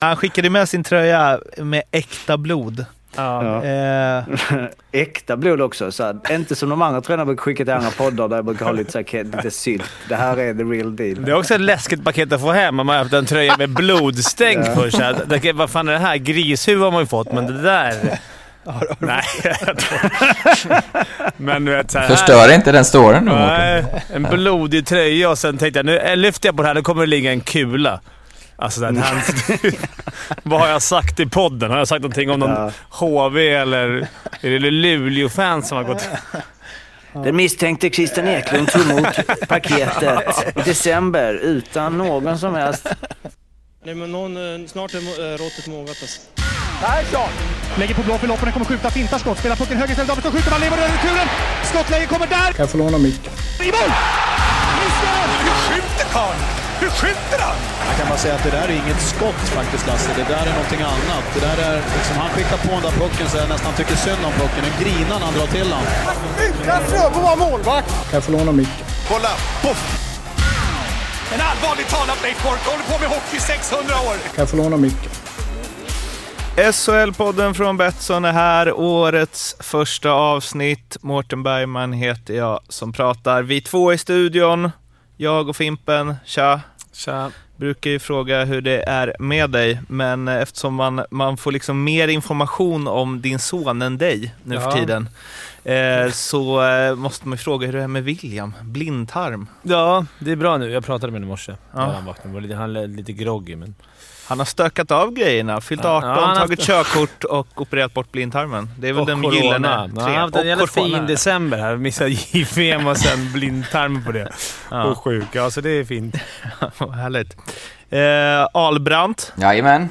Han skickade med sin tröja med äkta blod. Ja. Eh, Äkta blod också. Så här, inte som de andra tröjorna brukar skicka till andra poddar där jag brukar ha lite, så här, lite sylt. Det här är the real deal. Det är också ett läskigt paket att få hem om man har haft en tröja med blodstänk på sig. Vad fan är det här? Grishuvud har man ju fått, men det där... Nej, jag Men du vet, så här, Förstör inte den storyn då. Nej, en blodig tröja och sen tänkte jag nu lyfter jag på det här, nu kommer det ligga en kula. Alltså, den här, vad har jag sagt i podden? Har jag sagt någonting om någon Ja. HV eller är det Luleå-fan som har gått... Den misstänkte Christian Eklund tog emot paketet i december utan någon som helst... Nej men någon, eh, snart är eh, råttet mogat alltså. Lägger på blå för loppen, kommer skjuta, fintar skott, spelar pucken höger istället, Davidsson skjuter, man lever över returen! Skottläge kommer där! Kan jag få låna micken? I mål! Hur skjuter karln? Hur skjuter han? Jag kan bara säga att det där är inget skott faktiskt Lasse. Det där är någonting annat. Det där är liksom, han skickar på den där pucken så jag nästan tycker synd om pucken. Den grinar när han drar till den. Utan Fröbo var målvakt! Kan jag få låna micken? Kolla! Poff! En allvarligt talat Leif Boork, håller på med hockey i 600 år! Kan jag få låna micken? SHL-podden från Betsson är här. Årets första avsnitt. Mårten Bergman heter jag som pratar. Vi två i studion. Jag och Fimpen. Tja! Tja. Brukar ju fråga hur det är med dig, men eftersom man, man får liksom mer information om din son än dig nu Ja. för tiden, eh, så eh, måste man ju fråga hur det är med William. Blindtarm. Ja, det är bra nu. Jag pratade med honom i morse. Ja. när Han, vaknade. Var lite, han lite groggy, men... Han har stökat av grejerna, fyllt Ja, 18, ja, han har tagit haft- körkort och opererat bort blindtarmen. Det är väl Och den corona. gyllene Han har haft en jävla fin december här. Missade JVM och sen blindtarm på det. Ja. Och sjuk. Ja, så det är fint. Härligt. Eh, Albrandt, Jajamän.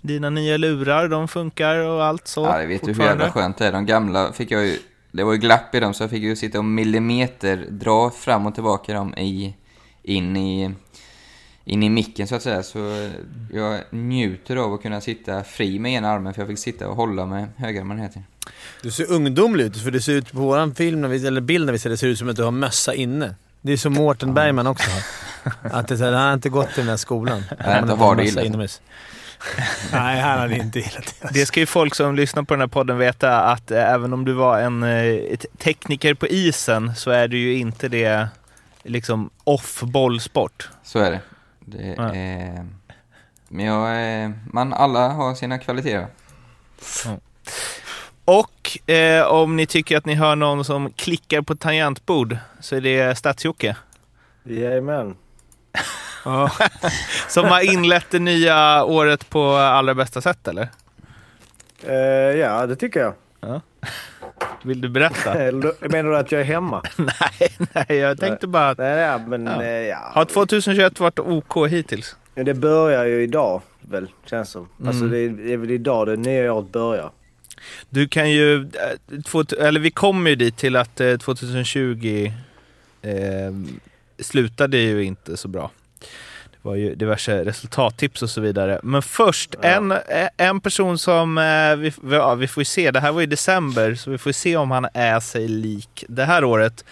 dina nya lurar, de funkar och allt så? Ja, det vet du hur jävla skönt det är. De gamla fick jag ju... Det var ju glapp i dem, så jag fick ju sitta och millimeter dra fram och tillbaka dem i, in i in i micken så att säga. Så jag njuter av att kunna sitta fri med ena armen för jag fick sitta och hålla med högerarmen hela tiden. Du ser ungdomlig ut, för det ser ut på våran film, när vi, eller bild när vi ser det, ser ut som att du har mössa inne. Det är som Mårten Bergman också har. Att det, är så här, han har inte gått till den här skolan. Nej, inte har det illa. inomhus. Nej, han hade inte gillat det. Det ska ju folk som lyssnar på den här podden veta att eh, även om du var en eh, tekniker på isen så är du ju inte det liksom off-bollsport. Så är det. Det Ja. är, men jag, man, alla har sina kvaliteter. Och eh, om ni tycker att ni hör någon som klickar på tangentbord så är det Stats-Jocke. Jajamän. Som har inlett det nya året på allra bästa sätt eller? Eh, ja, det tycker jag. Vill du berätta? Menar du att jag är hemma? nej, nej, jag tänkte bara att... Nej, ja, men Ja. eh, ja. Har 2021 varit OK hittills? Det börjar ju idag väl, känns som. Alltså Mm. det är, det är väl idag det nya året börjar. Du kan ju, eh, två, eller vi kommer ju dit till att eh, 2020 eh, slutade ju inte så bra. Var ju diverse resultattips och så vidare. Men först, Ja. en, eh, en person som eh, vi, ja, vi får ju se, det här var i december, så vi får se om han är sig lik det här året.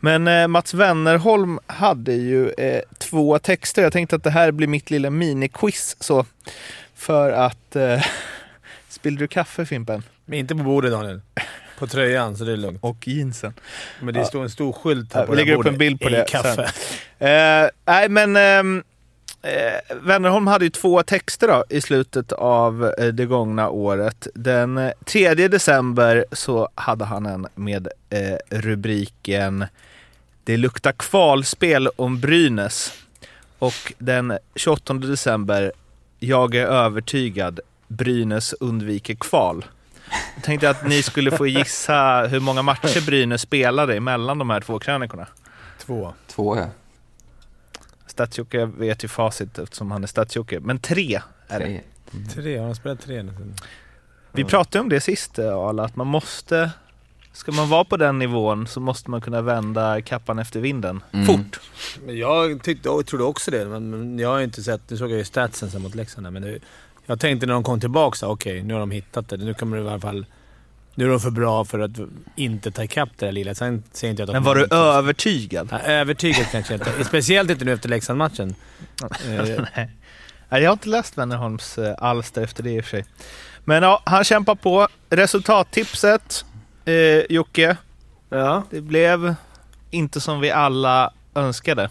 Men eh, Mats Wennerholm hade ju eh, två texter. Jag tänkte att det här blir mitt lilla miniquiz så. För att... Eh, spillde du kaffe Fimpen? Men inte på bordet Daniel. På tröjan, så det är lugnt. Och jeansen. Men det Ja. står en stor skylt här Ja, på vi lägger upp en bild på det kaffe. Eh, nej, men ehm, eh, Wennerholm hade ju två texter då, i slutet av eh, det gångna året. Den eh, 3 december så hade han en med eh, rubriken Det luktar kvalspel om Brynäs. Och den 28 december Jag är övertygad Brynäs undviker kval. Jag tänkte att ni skulle få gissa hur många matcher Brynäs spelade mellan de här två krönikorna. Två. Två ja. Statsjocke vet ju facit eftersom han är Statsjocke. Men tre är det. Tre. Tre, har de spelat tre nu? Vi pratade om det sist eh, Arla, att man måste... Ska man vara på den nivån så måste man kunna vända kappan efter vinden. Mm. Fort! Men jag tyckte, jag trodde också det, men, jag har ju inte sett... Nu såg jag ju statsen sen mot Leksand men det, jag tänkte när de kom tillbaka så okej, nu har de hittat det. Nu kommer det i alla fall... Nu är de för bra för att inte ta ikapp det där lilla. Sen säger inte jag att Men var du inte- övertygad? Ja, övertygad kanske inte. Speciellt inte nu efter Leksand-matchen. Eh, Nej. Jag har inte läst Wennerholms eh, alster efter det i och för sig. Men ja, han kämpar på. Resultattipset, eh, Jocke, Ja. det blev inte som vi alla önskade.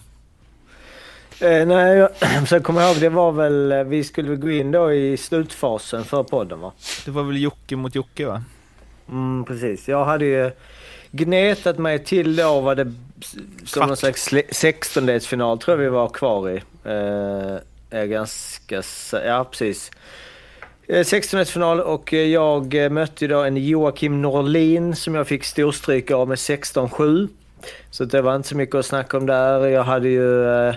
Eh, nej, jag så jag kommer ihåg, det var väl, eh, vi skulle väl gå in då i slutfasen för podden va? Det var väl Jocke mot Jocke va? Mm, precis. Jag hade ju gnetat mig till då vad det som Kvart. någon slags sle- 16-delsfinal tror jag vi var kvar i. Eh, är ganska Ja, precis. Eh, 16-delsfinal och eh, jag eh, mötte då en Joakim Norlin som jag fick storstryk av med 16-7. Så det var inte så mycket att snacka om där. Jag hade ju... Eh,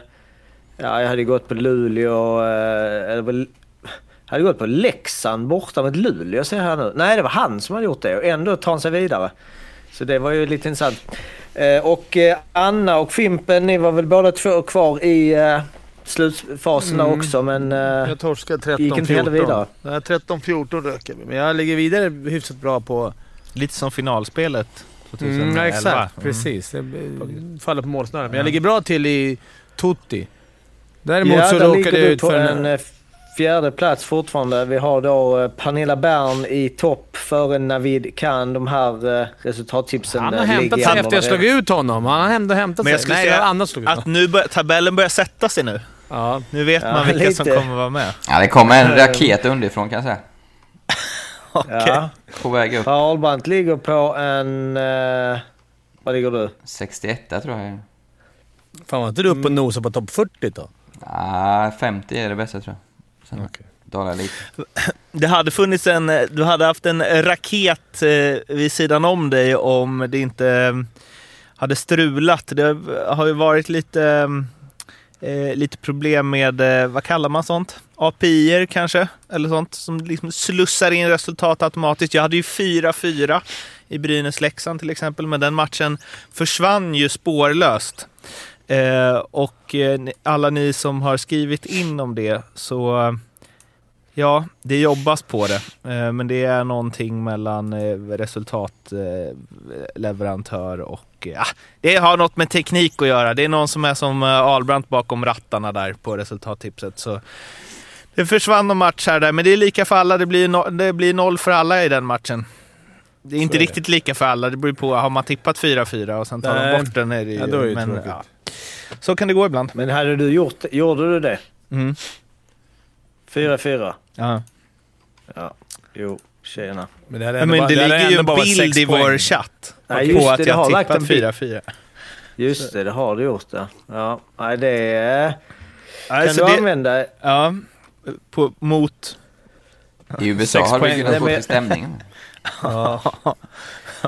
ja, jag hade gått på Luleå... Eh, eller hade gått på Leksand borta mot Luleå ser jag här nu. Nej, det var han som hade gjort det och ändå tar han sig vidare. Så det var ju lite intressant. Eh, och eh, Anna och Fimpen, ni var väl båda två kvar i eh, slutfasen där också men... Jag torskade gick inte heller 13-14. vidare. Nej, 13-14 röker vi. Men jag ligger vidare hyfsat bra på... Lite som finalspelet 2011. Mm, ja, exakt. Mm. Precis. Det faller på målsnöret. Men jag ligger bra till i Tutti. Däremot ja, så råkade jag du ut för en eh, fjärde plats fortfarande. Vi har då eh, Pernilla Bern i topp före Navid Khan. De här eh, resultattipsen Han har eh, hämtat ligger sig efter jag slog ut honom. Han har ändå hämtat Men jag sig. skulle Nej, säga jag har annat slagit Att nu bör, tabellen börjar sätta sig nu. Ja. Nu vet Ja, man vilka som lite. kommer vara med. Ja, det kommer en raket underifrån kan jag säga. Ja. På väg upp. Per Ahlbrandt ligger på en... Eh, vad ligger du? 61 tror jag. Fan var inte du uppe och nosade på topp 40 då? Ah, 50 är det bästa tror jag. Sen Okej. dalar jag lite. Det hade funnits en, du hade haft en raket eh, vid sidan om dig om det inte eh, hade strulat. Det har ju varit lite, eh, lite problem med, eh, vad kallar man sånt? API-er kanske? Eller sånt som liksom slussar in resultat automatiskt. Jag hade ju 4-4 i Brynäs-Leksand till exempel, men den matchen försvann ju spårlöst. Eh, och eh, alla ni som har skrivit in om det så Ja, det jobbas på det, eh, men det är någonting mellan eh, resultatleverantör eh, och eh, ja, det har något med teknik att göra. Det är någon som är som Albrandt bakom rattarna där på resultattipset. Så det försvann någon match här där, men det är lika för alla. Det blir, no det blir noll för alla i den matchen. Det är inte är det. riktigt lika för alla. Det beror på, har man tippat 4-4 och sen tar Nej. de bort den är det ju. Ja, då är det men, ja. Så kan det gå ibland. Men hade du gjort Gjorde du det? Mm. 4-4? Ja. Ja. Jo, tjena. Men det, hade Ja, men bara- det hade ligger ju en bild i vår chatt Nej, på att det, det jag har lagt tippat en bild. 4-4. Just det, det har du gjort det. Ja, nej det är... Kan Alltså du det, använda... ja, på, mot... I USA har du kunnat få till stämningen.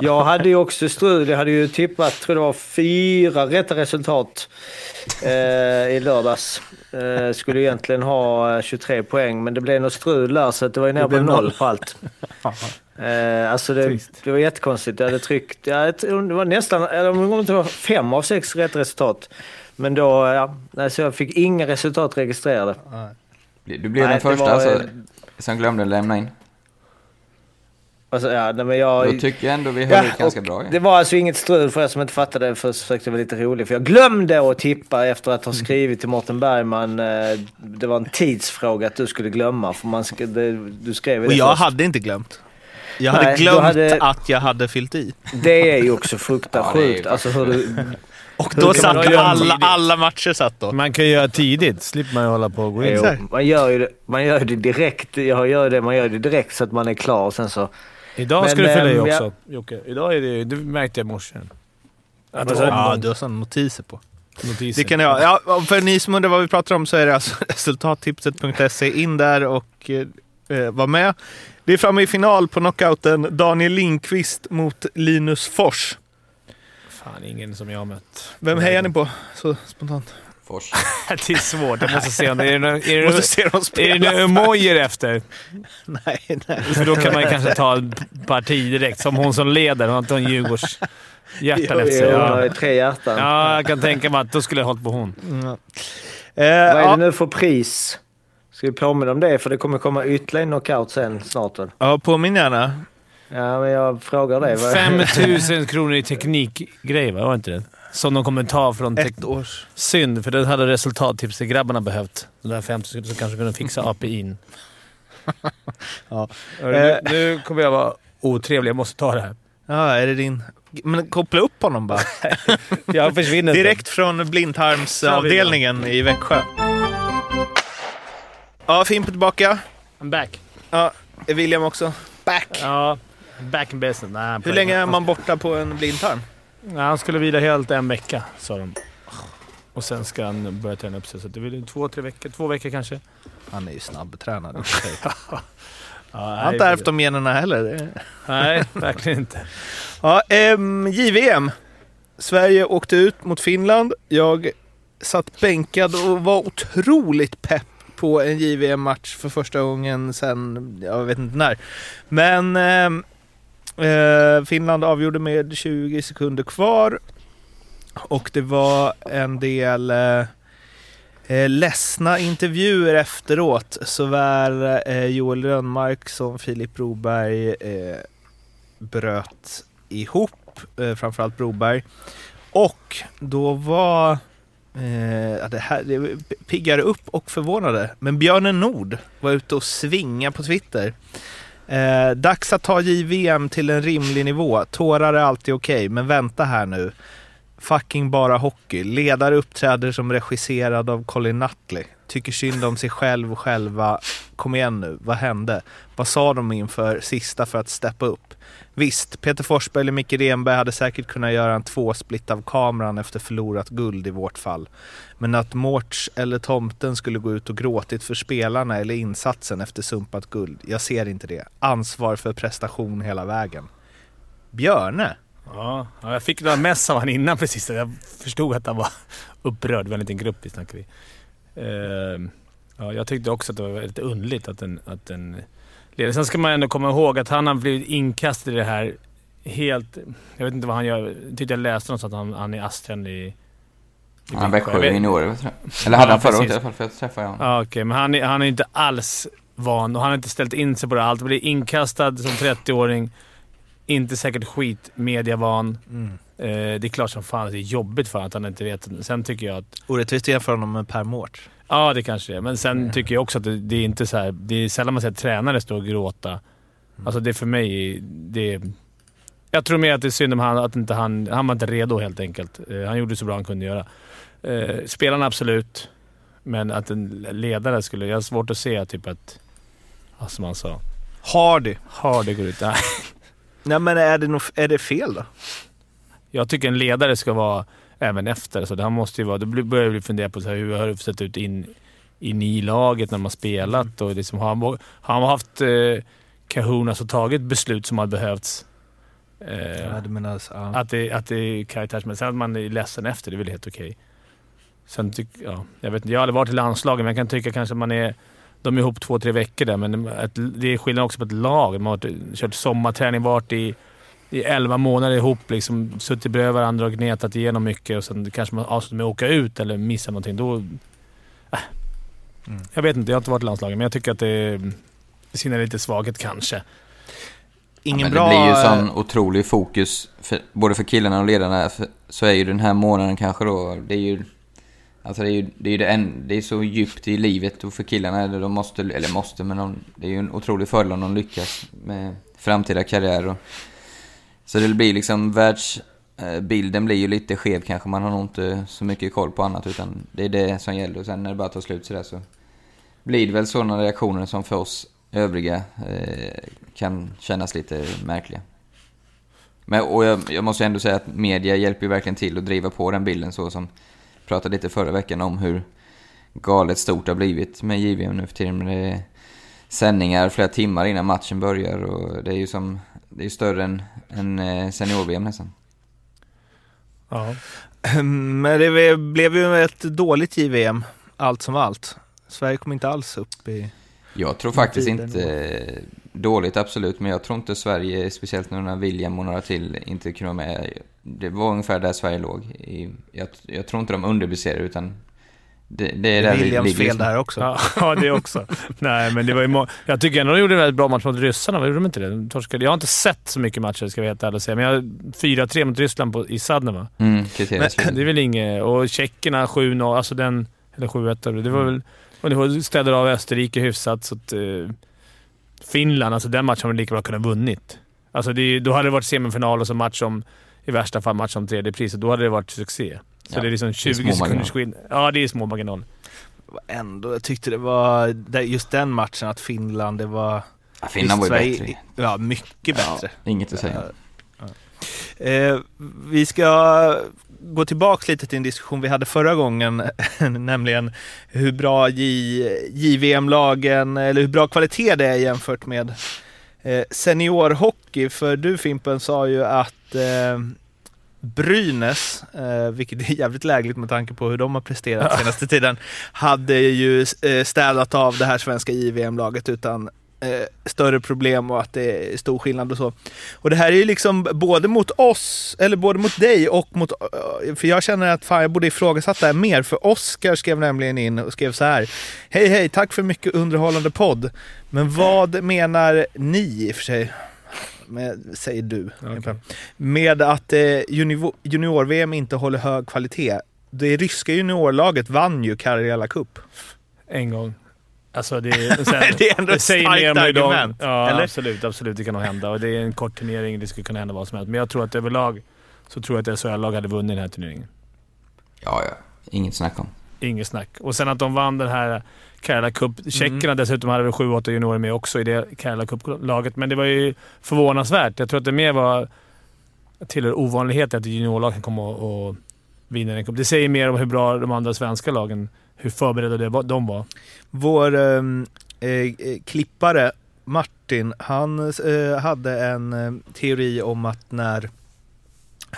Jag hade ju också strul. Jag hade ju tippat, tror det var fyra rätta resultat eh, i lördags. Eh, skulle egentligen ha eh, 23 poäng, men det blev något strul där så att det var ju nere på noll noll. på allt. Eh, alltså det, det var jättekonstigt. Jag hade tryckt, jag tror det var nästan, eller om det var fem av sex rätt resultat. Men då, ja, nej, så jag fick inga resultat registrerade. Du blev Nej, den första var, alltså, eh, som glömde lämna in. Alltså, ja, nej, men jag, Då tycker jag ändå vi höll ut ganska bra. Ja. Det var alltså inget strul för er som inte fattade. För så försökte jag vara lite rolig. För jag glömde att tippa efter att ha skrivit till Mårten Bergman. eh, Det var en tidsfråga att du skulle glömma. För man det, du skrev ju Och det jag först. hade inte glömt. Jag Nej, hade du glömt hade- att jag hade fyllt i. Det är ju också fruktansvärt Ja, det. Alltså hur du... Och då satt ju alla, alla matcher satt då. Man kan göra tidigt, slipper man hålla på och gå in. Jo, man gör ju det, man gör det direkt. Jag gör det, man gör det direkt så att man är klar. Och sen så... Idag Men, ska du fylla i också, Jocke. Idag är det, det märkte jag i morse. Ja, någon du har sådana notiser på. notiser. Det kan jag ja, För ni som undrar vad vi pratar om så är det alltså resultattipset.se. In där och eh, var med. Det är framme i final på knockouten. Daniel Lindqvist mot Linus Fors. Fan, ingen som jag har mött. Vem hejar ni på så spontant? Fors. det är svårt. Jag måste se om det är, det, måste se dem är det emojier efter. Nej, nej. För då kan man kanske ta parti direkt. Som hon som leder. Hon har inte en Djurgårdshjärtan efter sig. Ja. tre hjärtan. ja, jag kan tänka mig att då skulle jag hållit på hon. Mm. Eh, Vad är det ja, nu för pris? Ska vi påminna om det? För det kommer komma ytterligare en knockout sen snart väl? ja, påminn gärna. Ja, men jag frågar dig. Vad- 5000 kronor i teknikgrej, va? Var inte det? Som de kommer ta från... Ett års... Synd, för det hade resultattipsgrabbarna behövt. De där 50 som kanske kunde fixa API'n. Ja. Nu, nu kommer jag vara otrevlig. Jag måste ta det här. Ja, är det din... Men koppla upp honom bara. Jag försvinner. Direkt från blindtarmsavdelningen i Växjö. Ja, Fimpen tillbaka. I'm back. Ja, är William också back. Ja, back in business. Nej, Hur länge är man borta på en blindtarm? Nej, han skulle vila helt en vecka, sa de. Och sen ska han börja träna upp sig. Så det blir två, tre veckor. Två veckor kanske. Han är ju snabbtränad. Ja, Jag har inte ärvt de generna heller. Nej, verkligen inte. Ja, ehm, JVM. Sverige åkte ut mot Finland. Jag satt bänkad och var otroligt pepp på en JVM-match för första gången sen, jag vet inte när. Men ehm, eh, Finland avgjorde med 20 sekunder kvar. Och det var en del eh, eh, ledsna intervjuer efteråt. Såväl eh, Joel Rönnmark som Filip Broberg eh, bröt ihop, eh, framförallt Broberg. Och då var eh, det här det piggar upp och förvånade. Men Björnen Nord var ute och svinga på Twitter. Eh, dags att ta JVM till en rimlig nivå. Tårar är alltid okej, men vänta här nu. Fucking bara hockey. Ledare uppträder som regisserad av Colin Nutley. Tycker synd om sig själv och själva. Kom igen nu, vad hände? Vad sa de inför sista för att steppa upp? Visst, Peter Forsberg eller Micke Renberg hade säkert kunnat göra en tvåsplit av kameran efter förlorat guld i vårt fall. Men att Mårts eller Tomten skulle gå ut och gråtit för spelarna eller insatsen efter sumpat guld, jag ser inte det. Ansvar för prestation hela vägen. Björne? Ja, jag fick några mess av han innan precis. Jag förstod att han var upprörd. Vi var en liten grupp vi snackade i. Uh, ja, jag tyckte också att det var väldigt underligt att en, att en ledare... Sen ska man ändå komma ihåg att han har blivit inkastad i det här helt... Jag vet inte vad han gör. Jag tyckte jag läste någonstans att han, han är asträn i... i Han är Växjö. Jag vet- Växjö-junior, tror jag. Eller hade Ja, han förra året i alla fall, för jag träffade honom. Ja, okej. Men han är, han är inte alls van och han har inte ställt in sig på det allt. Blir inkastad som 30-åring. Inte säkert skitmediavan. Mm. Eh, det är klart som fan att det är jobbigt för honom att han inte vet. Sen tycker jag att... Orättvist att jämföra honom med Per Mårts. Ja, det kanske det är. Men sen tycker jag också att det, det är inte så här... Det är sällan man ser tränare stå och gråta. Alltså det är för mig... Det jag tror mer att det är synd om han, att inte han... Han var inte redo helt enkelt. Eh, han gjorde så bra han kunde göra. Eh, spelarna absolut. Men att en ledare skulle... Jag har svårt att se typ att... Ja, som han sa. Hardy. Hardy går ut. Nej. Nej men är det, nog, är det fel då? Jag tycker en ledare ska vara även efter. Så det han måste ju vara, då börjar vi fundera på så här, hur har det sett ut in, in i laget när man spelat. Och liksom, har, han, har han haft eh, kahunas och tagit beslut som har behövts. Eh, Ja, menar, ja. att, det, att det är karaktärsmässigt. Sen att man är ledsen efter, det är väl helt okej. Sen tyck, ja, jag vet inte, jag har aldrig varit i landslaget, men jag kan tycka kanske att man är... De är ihop två, tre veckor där, men det är skillnad också på ett lag. Man har kört sommarträning, varit i, i elva månader ihop, liksom, suttit bredvid varandra och gnetat igenom mycket och sen kanske man avslutar med att åka ut eller missa någonting. Då, äh. Mm. Jag vet inte, jag har inte varit i landslaget, men jag tycker att det, det synar lite svaghet kanske. Ingen Men bra... det blir ju eh, sån otrolig fokus, för, både för killarna och ledarna, för, så är ju den här månaden kanske då, det är ju... Alltså det är ju det, är ju det, en, det är så djupt i livet och för killarna, är det, de måste, eller måste, men de, det är ju en otrolig fördel om de lyckas med framtida karriär och... Så det blir liksom världsbilden eh, blir ju lite skev kanske, man har nog inte så mycket koll på annat utan det är det som gäller och sen när det bara tar slut sådär så blir det väl sådana reaktioner som för oss övriga eh, kan kännas lite märkliga. Men, och jag, jag måste ändå säga att media hjälper ju verkligen till att driva på den bilden så som pratade lite förra veckan om hur galet stort det har blivit med JVM nu för tiden. Det är sändningar flera timmar innan matchen börjar och det är ju som, det är ju större än, än eh, senior-VM nästan. Ja. Men det blev ju ett dåligt JVM, allt som allt. Sverige kom inte alls upp i... Jag tror faktiskt inte dåligt absolut, men jag tror inte Sverige, speciellt nu när William och några till inte kunde vara med. Det var ungefär där Sverige låg. Jag, jag tror inte de underblicerade utan Det, det är Williams fel där också. Ja, ja, det också. Nej, men det var ju Jag tycker ändå de gjorde en väldigt bra match mot ryssarna. Vad gjorde de inte det? De torskade. Jag har inte sett så mycket matcher, ska jag vara helt ärlig och säga. Men jag 4-3 mot Ryssland på, i Sadden, va? Mm, kriteriet. Det är väl inget... Och tjeckerna 7-0, alltså den... Eller 7-1. Det var väl... Och det var städade av Österrike hyfsat, så att... Eh, Finland, alltså den matchen hade lika bra kunnat vunnit. Alltså det, då hade det varit semifinal och så match om... I värsta fall match om tredje priset. Då hade det varit succé. Så Ja, det är liksom är 20 små sekunders skillnad. Ja, det är små marginaler. Ändå, jag tyckte det var just den matchen att Finland, det var... Ja, Finland var ju Sverige- bättre. Ja, mycket bättre. Inget att säga. Eh, vi ska gå tillbaka lite till en diskussion vi hade förra gången, nämligen hur bra JVM-lagen, eller hur bra kvalitet det är jämfört med eh, seniorhockey. För du Fimpen sa ju att eh, Brynäs, eh, vilket är jävligt lägligt med tanke på hur de har presterat senaste tiden, hade ju eh, städat av det här svenska JVM-laget utan eh, större problem och att det är stor skillnad och så. Och det här är ju liksom både mot oss, eller både mot dig och mot... För jag känner att fan jag borde ifrågasätta det här mer, för Oskar skrev nämligen in och skrev så här. Hej hej, tack för mycket underhållande podd. Men vad menar ni i och för sig? Med, säger du. Okej. Med att eh, junior, junior-VM inte håller hög kvalitet. Det ryska juniorlaget vann ju Karjala Cup. En gång. Alltså det, sen, Det är ändå ett säger starkt argument, Ja, eller? absolut. Absolut, det kan nog hända. Och det är en kort turnering. Det skulle kunna hända vad som helst. Men jag tror att överlag så tror jag att SHL-lag hade vunnit den här turneringen. Ja, ja. Inget snack om. Inget snack. Och sen att de vann den här Karla Cup. Tjeckerna Mm. dessutom hade väl 7-8 juniorer med också i det Karla Cup-laget. Men det var ju förvånansvärt. Jag tror att det mer var tillhör ovanlighet att juniorlag kan komma och, och vinna en cup. Det säger mer om hur bra de andra svenska lagen, hur förberedda de var. Vår ehm, eh, eh, klippare Martin, han eh, hade en eh, teori om att när,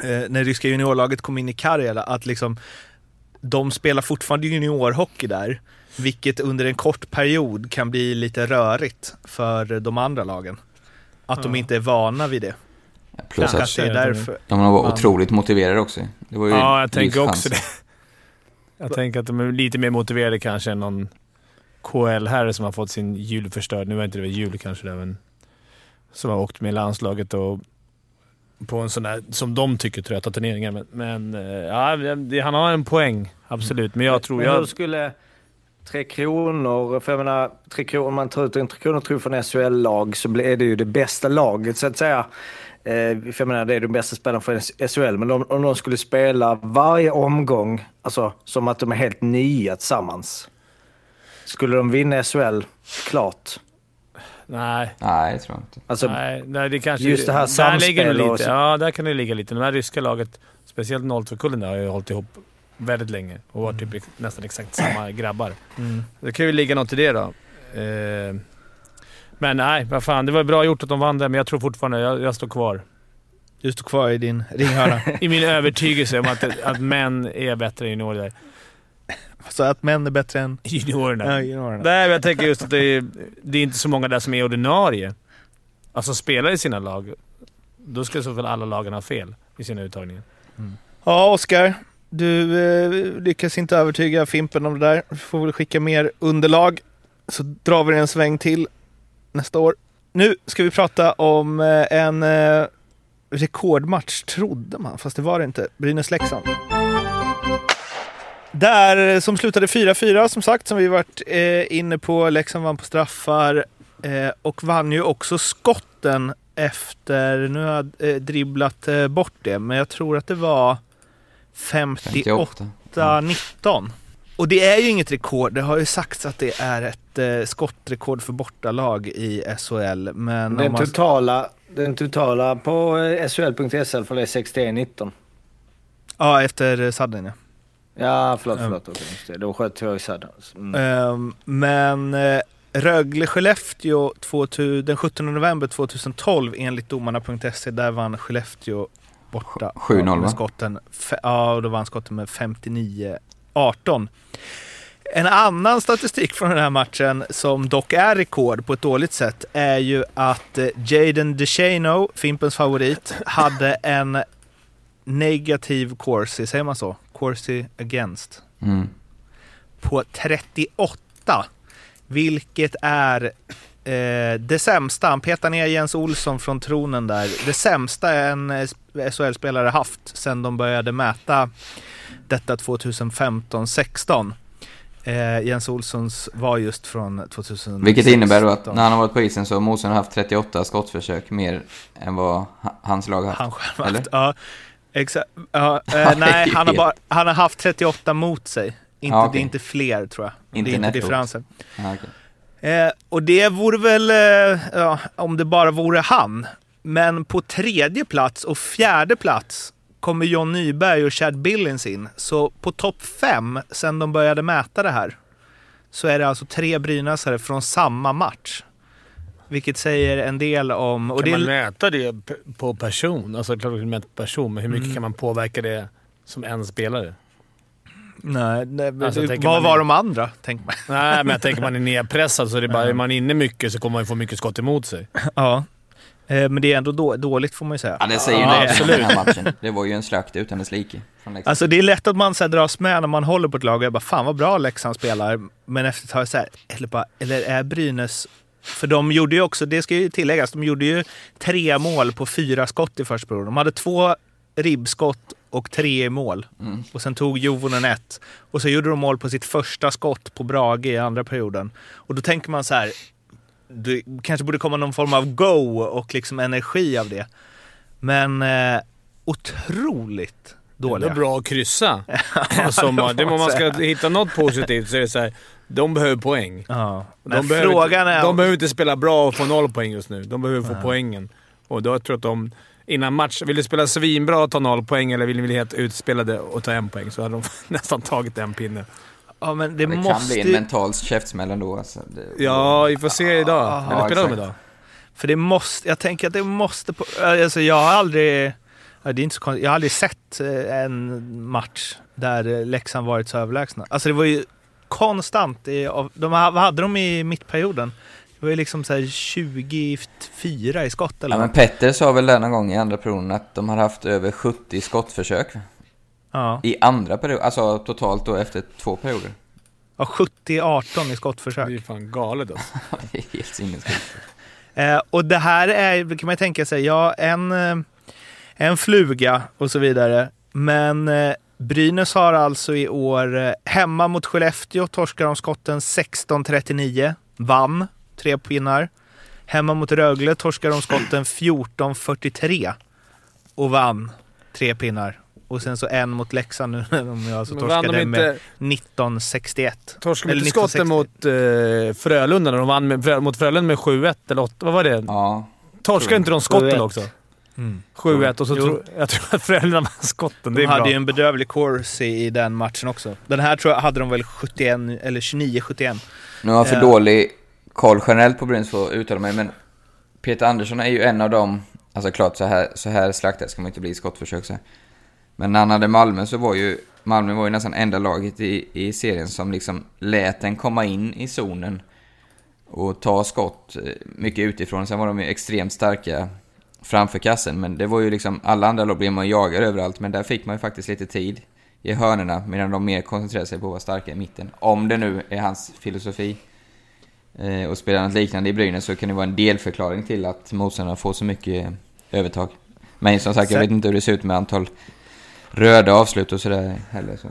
eh, när ryska juniorlaget kom in i Karjala, att liksom de spelar fortfarande juniorhockey där, vilket under en kort period kan bli lite rörigt för de andra lagen. Att de Ja. inte är vana vid det. Plus att det är därför. de var otroligt motiverade också. Det var ju Ja, jag tänker också det. Jag tänker att de är lite mer motiverade kanske än någon KL-herre som har fått sin jul förstörd. Nu var inte det väl jul kanske det, men som har åkt med landslaget och på en sån där, som de tycker, trötta turneringar. Men, men eh, ja, han har en poäng, absolut. Men jag tror... Men Jag, skulle Tre Kronor, för jag menar, Tre Kronor, om man tar ut en Tre Kronor tror från SHL-lag så blir det ju det bästa laget så att säga. Eh, för jag menar, det är de bästa spelarna för SHL, men om, om de skulle spela varje omgång, alltså som att de är helt nya tillsammans. Skulle de vinna SHL? Klart. nej, Nej, jag tror inte. Alltså, nej, nej, det kanske... just det här där ligger lite. så- Ja, där kan det ligga lite. Det här ryska laget, speciellt 02-kullen, där har ju hållit ihop väldigt länge och varit typ nästan exakt samma grabbar. Mm. Det kan ju ligga något i det då. Eh, men nej, vad fan. Det var bra gjort att de vann det, men jag tror fortfarande... Jag, jag står kvar. Du står kvar i din ringhörna. I min övertygelse om att, att män är bättre än juniorer. Så att män är bättre än Juniorerna. ja, juniorerna. Nej, men jag tänker just att det är, det är inte så många där som är ordinarie. Alltså spelar i sina lag. Då ska i så fall alla lagen ha fel i sina uttagningar. Ja, Oskar. Du eh, lyckas inte övertyga Fimpen om det där. Du får väl skicka mer underlag. Så drar vi en sväng till nästa år. Nu ska vi prata om eh, en eh, rekordmatch, trodde man. Fast det var det inte. Brynäs-Leksand. Där eh, som slutade 4-4 som sagt, som vi varit eh, inne på. Leksand vann på straffar eh, och vann ju också skotten efter, nu har jag eh, dribblat eh, bort det, men jag tror att det var 58 58. 19. Och det är ju inget rekord. Det har ju sagts att det är ett eh, skottrekord för bortalag i SHL. Men den, man, totala, den totala på eh, SHL.SL för det är 61-19. ja, efter eh, sadden ja. Ja, förlåt, förlåt. just det. Då sköt jag i sadden. Mm. Ehm, men eh, Rögle-Skellefteå 2000 den 17 november 2012 enligt domarna.se, där vann Skellefteå borta. 7-0 med va? skotten. Ja, då vann skotten med 59-18. En annan statistik från den här matchen, som dock är rekord på ett dåligt sätt, är ju att eh, Jaden DeShano, Fimpens favorit, hade en negativ Corsi, säger man så? Corsi against. Mm. på 38. Vilket är eh, det sämsta. Han petar ner Jens Olsson från tronen där. Det sämsta en SHL-spelare haft sedan de började mäta detta 2015-16. Eh, Jens Olssons var just från 2016. Vilket innebär då att när han har varit på isen så har motståndaren haft 38 skottförsök mer än vad ha- hans lag har haft. Han själv Eller? haft, ja. Exakt. Ja, eh, nej, han har, bara, han har haft 38 mot sig. Inte, Ja, okej. Det är inte fler tror jag. Inte det är inte nettot. differensen. Ja, okej. Eh, och det vore väl, eh, ja, om det bara vore han. Men på tredje plats och fjärde plats kommer John Nyberg och Chad Billings in. Så på topp fem, sen de började mäta det här, så är det alltså tre Brynäsare från samma match. Vilket säger en del om... Och kan det man mäta det på person? Alltså klart man kan mäta person, men hur mycket Mm. kan man påverka det som en spelare? Nej, nej Alltså, det- vad var de andra? Tänker man. Nej, men jag tänker man är nedpressad så är det bara, är man inne mycket så kommer man ju få mycket skott emot sig. Ja. Eh, Men det är ändå då, dåligt får man ju säga. Ja, det säger ju Ja, absolut. den här matchen. Det var ju en slakt utan dess like. från Leksand. Alltså det är lätt att man så här, dras med när man håller på ett lag och jag bara fan vad bra Leksand spelar. Men efter ett tag så här, eller, bara, eller är Brynäs... För de gjorde ju också, det ska ju tilläggas, de gjorde ju tre mål på fyra skott i första perioden. De hade två ribbskott och tre i mål. Mm. Och sen tog Jovonen ett. Och så gjorde de mål på sitt första skott på Brage i andra perioden. Och då tänker man så här, det kanske borde komma någon form av go och liksom energi av det. Men eh, otroligt Det är dåliga. bra att kryssa. det, om man ska hitta något positivt så är det så här, de behöver poäng. Ja. De behöver, frågan är... de behöver inte spela bra och få noll poäng just nu. De behöver få poängen. Och då tror jag att de... Innan match, vill du spela svinbra och ta noll poäng eller vill ni bli helt utspelade och ta en poäng så hade de nästan tagit en pinne. ja, men det, det kan måste bli en mental käftsmäll ändå. Alltså. Det, Ja, vi får se idag. Ja, Eller spelar de idag? För det måste... Jag tänker att det måste... På, alltså jag har aldrig... Ja, det är inte så konstigt. Jag har aldrig sett eh, en match där eh, Leksand varit så överlägsna. Alltså det var ju konstant. I, av- de, vad hade de i mittperioden? Det var ju liksom så här 24 i skott eller Ja, men. Petter sa väl någon gång i andra perioden att de har haft över 70 skottförsök Ja. i andra perioden, alltså totalt då efter två perioder. ja, 70-18 i skottförsök. Det är fan galet alltså. det är helt sinnessjukt. Eh, och det här är, kan man tänka sig, ja en, eh, en fluga och så vidare. Men eh, Brynäs har alltså i år eh, hemma mot Skellefteå torskar de skotten 16-39, vann tre pinnar. Hemma mot Rögle torskar de skotten 14-43 och vann tre pinnar. Och sen så en mot Leksand nu när de alltså torskade de med inte... 19-61. Torskade de inte skotten 1960. mot eh, Frölunda när de vann med, Frö- mot Frölunda med 7-1 eller 8? Vad var det? Ja, Torskade inte de skotten 7-1. också? Mm. 7-1 och så tror jag tror att Frölunda vann skotten. Det De är hade bra. ju en bedrövlig course i, i den matchen också. Den här tror jag hade de väl 71 eller 29-71. nu har jag för Ja. dålig koll generellt på Brynäs för att uttala mig, men Peter Andersson är ju en av dem, alltså klart så här, så här slaktad ska man inte bli i skottförsök så här. Men när han hade Malmö så var ju, Malmö var ju nästan enda laget i, i serien som liksom lät den komma in i zonen och ta skott eh, mycket utifrån. Sen var de ju extremt starka framför kassen, men det var ju liksom, alla andra lag blev man jagade överallt, men där fick man ju faktiskt lite tid i hörnerna medan de mer koncentrerade sig på att vara starka i mitten. Om det nu är hans filosofi. Eh, och spelar något liknande i Brynäs så kan det vara en delförklaring till att motståndarna får så mycket eh, övertag. Men som sagt, jag Sen- vet inte hur det ser ut med antal röda avslut och sådär heller. Så.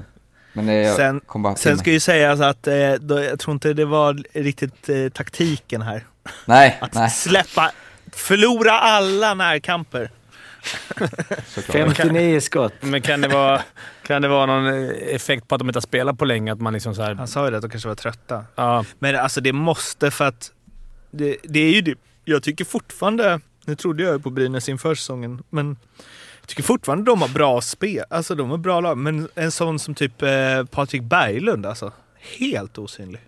Men det, jag Sen- Sen ska ju sägas att eh, då, jag tror inte det var riktigt eh, taktiken här. Nej, Att nej, släppa, förlora alla närkamper. Såklart. 59 skott. Men kan det, vara, kan det vara någon effekt på att de inte har spelat på länge? Att man liksom så här, Han sa ju det, att de kanske var trötta. ja, Men alltså det måste för att... Det, det är ju det. Jag tycker fortfarande... Nu trodde jag ju på Brynäs inför säsongen, men jag tycker fortfarande de har bra spel. Alltså de har bra lag. Men en sån som typ eh, Patrik Berglund alltså. Helt osynlig.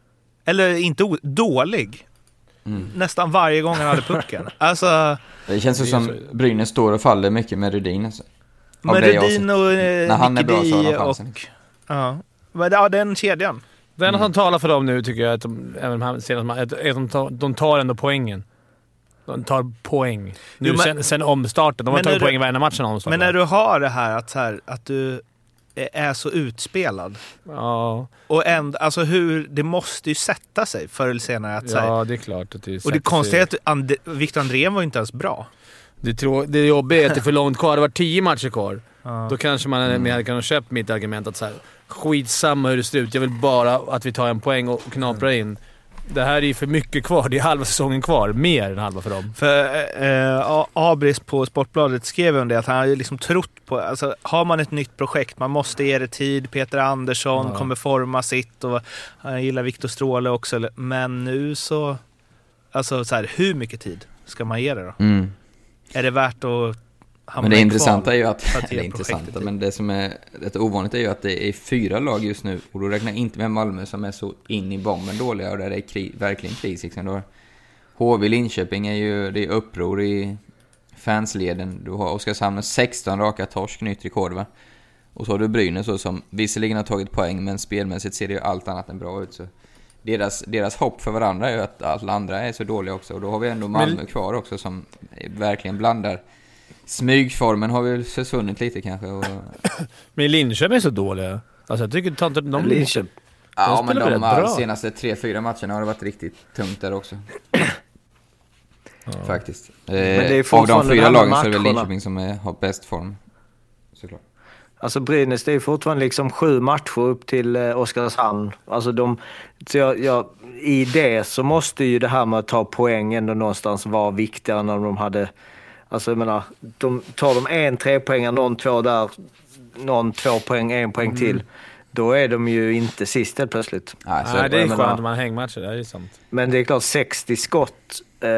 Eller inte o- dålig. Mm. Nästan varje gång han hade pucken. Alltså, Det känns ju som så- Brynäs står och faller mycket med Rudin. Alltså. Med Rudin och eh, När han är bra så har de chansen. och... Ja. Men, ja, den kedjan. Det enda Mm. som talar för dem nu tycker jag att de, även de här senaste är att de tar, de tar ändå poängen. De tar poäng. Nu Jo, men- sen, sen omstarten. De har tagit du- poäng i varenda match sen omstarten. Men när du har det här att, här, att du... är så utspelad. Ja, Och ändå, alltså hur, det måste ju sätta sig förr eller senare. Att, så här, ja, det är klart att det och det konstiga är att And Victor Andrén var inte ens bra. Det, trå- det jobbiga är att det är för långt kvar. Det var tio matcher kvar. Ja. Då kanske man mm. hade kunnat köpt mitt argument att så här, skitsamma hur det ser ut. Jag vill bara att vi tar en poäng och knaprar in. Det här är ju för mycket kvar. Det är halva säsongen kvar. Mer än halva för dem. För eh, A- Abris på Sportbladet skrev om det, att han har ju liksom trott på... Alltså, har man ett nytt projekt, man måste ge det tid. Peter Andersson Ja. kommer forma sitt och han gillar Viktor Stråle också. Men nu så... Alltså så här, hur mycket tid ska man ge det då? Mm. Är det värt att Men det intressanta är ju att, ge eller intressanta, tid? men det som är rätt ovanligt är ju att det är fyra lag just nu, och då räknar jag inte med Malmö som är så in i bomben dåliga och där det är kri, verkligen kris. Liksom. Har HV Linköping är ju, det är uppror i fansleden. Du har Oskarshamn med 16 raka torsk, nytt rekord va? Och så har du Brynäs då, som visserligen har tagit poäng, men spelmässigt ser det ju allt annat än bra ut. Så deras, deras hopp för varandra är ju att alla andra är så dåliga också. Och då har vi ändå Malmö kvar också som verkligen blandar. Smygformen har väl försvunnit lite kanske. Och, Men Linköping är så dåliga. Alltså jag tycker inte att de... Linköping. ja, men de bra. senaste tre, fyra matcherna har det varit riktigt tungt där också. Faktiskt. Eh, det är av de fyra de lagen så är det väl. Linköping som är, har bäst form. Såklart. Alltså Brynäs, det är fortfarande liksom sju matcher upp till eh, Oskarshamn. Alltså de, så jag, jag, I det så måste ju det här med att ta poäng ändå någonstans vara viktigare än om de hade... Alltså jag menar, de, tar de en trepoängare, någon två där, någon två poäng, en poäng till. Då är de ju inte sist helt plötsligt. Nej, så Nej, det är skönt om man hängmatcher. Det är sant. Men det är klart, 60 skott. Eh,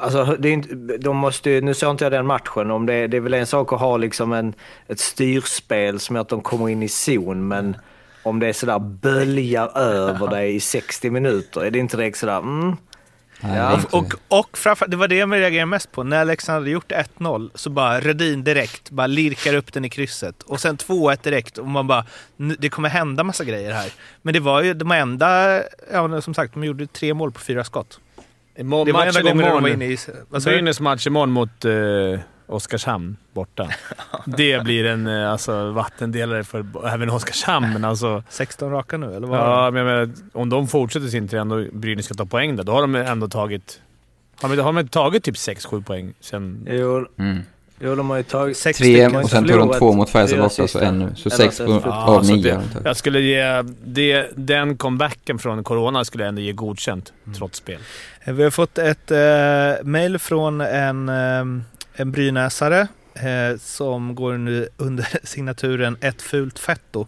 alltså, det är inte, de måste, ju- nu såg inte jag den matchen. Om det, det är väl en sak att ha liksom en, ett styrspel som gör att de kommer in i zon, men om det är sådär böljar över dig i 60 minuter, är det inte direkt sådär mm, Ja. inte- Och, och framför, det var det jag reagerade mest på. När Leksand hade gjort 1-0 så bara Redin direkt bara lirkar upp den i krysset. Och sen 2-1 direkt och man bara, "Nu- det kommer hända massa grejer här. Men det var ju de enda, ja som sagt, de gjorde tre mål på fyra skott. Imorgon, Det var enda gången de var inne i... Brynäs match imorgon mot eh, Oskarshamn borta. Det blir en eh, alltså, vattendelare för även Oskarshamn, alltså... 16 raka nu, eller vad? Ja, men jag menar, om de fortsätter sin trend och Brynäs ska ta poäng där, då har de ändå tagit... Har de, har de inte tagit typ 6-7 poäng sen... jo, Mm. jo, de har ju tagit... Sex Tre, och sen tog de två mot Färjestad borta, så en nu. Så sex på, Ja, av nio det-. Jag skulle ge... Det, den comebacken från Corona skulle jag ändå ge godkänt, trots spel. Vi har fått ett eh, mail från en, eh, en brynäsare eh, som går nu under signaturen Ett fult fetto.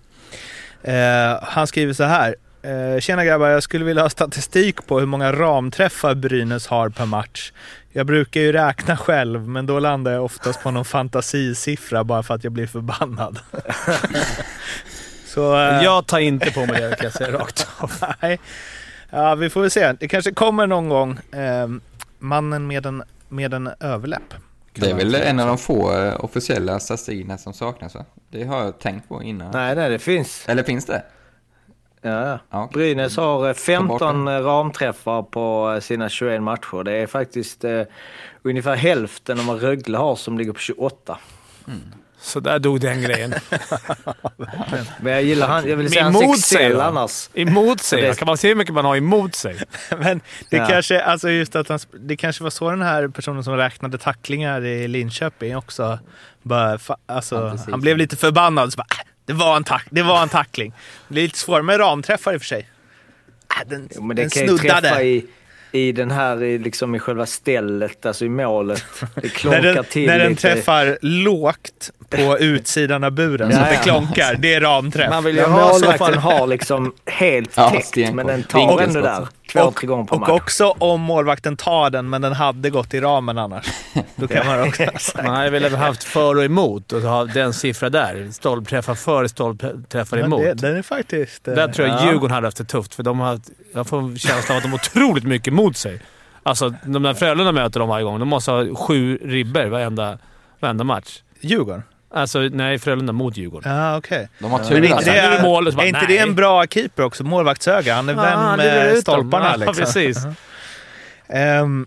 Eh, han skriver så här. Eh, Tjena grabbar, jag skulle vilja ha statistik på hur många ramträffar Brynäs har per match. Jag brukar ju räkna själv, men då landar jag oftast på någon fantasisiffra bara för att jag blir förbannad. så, eh, Jag tar inte på mig det kan jag säga rakt av. Nej. Ja, vi får väl se. Det kanske kommer någon gång. Eh, mannen med en, med en överläpp. Det är väl en av de få eh, officiella statistikerna som saknas va? Det har jag tänkt på innan. Nej, nej, det finns. Eller finns det? Ja, ja. Okej. Brynäs har eh, Ta bort 15 ramträffar på eh, sina 21 matcher. Det är faktiskt eh, ungefär hälften av vad Rögle har som ligger på 28. Så där dog den grejen. Men jag gillar han, jag vill säga Emot hans sig, Excel annars. Emot sig. Det- Kan man se hur mycket man har emot sig? Men det Ja. kanske, alltså just att han, det kanske var så den här personen som räknade tacklingar i Linköping också, bara, alltså, Ja, han blev lite förbannad. Så bara, "Äh, det, var en tack, det var en tackling. Det är lite svårare med ramträffar i och för sig. Äh, den, Jo, men den snuddade. i, den här, i, liksom i själva stället, alltså i målet. Det När klonkar den, till när den lite. träffar lågt på utsidan av buren så Ja, att det ja. klonkar, det är ramträff. Man vill ju Ja, ha så målvakten har liksom helt Ja, täckt, stenkoll. men den tar Vinkelskott. ändå där två, tre gånger och match. också om målvakten tar den men den hade gått i ramen annars. Då kan man också... Man hade väl haft för och emot och ha den siffra där. Stolpträffar för, stolpträffar emot. det, den är faktiskt... eh, Där tror jag Ja. Djurgården hade haft det tufft, för de har, jag får en känsla av att de har otroligt mycket emot sig. Alltså, de där Frölunda möter dem varje gång. De måste ha sju ribber varenda, varenda match. Djurgården? Alltså, nej, Frölunda mot Djurgården. Ja, okej. De har tur inte alltså. det, är mål bara, är inte nej. det en bra keeper också? Målvaktsöga. Han är vän med stolparna Ja, liksom. precis. Ehm,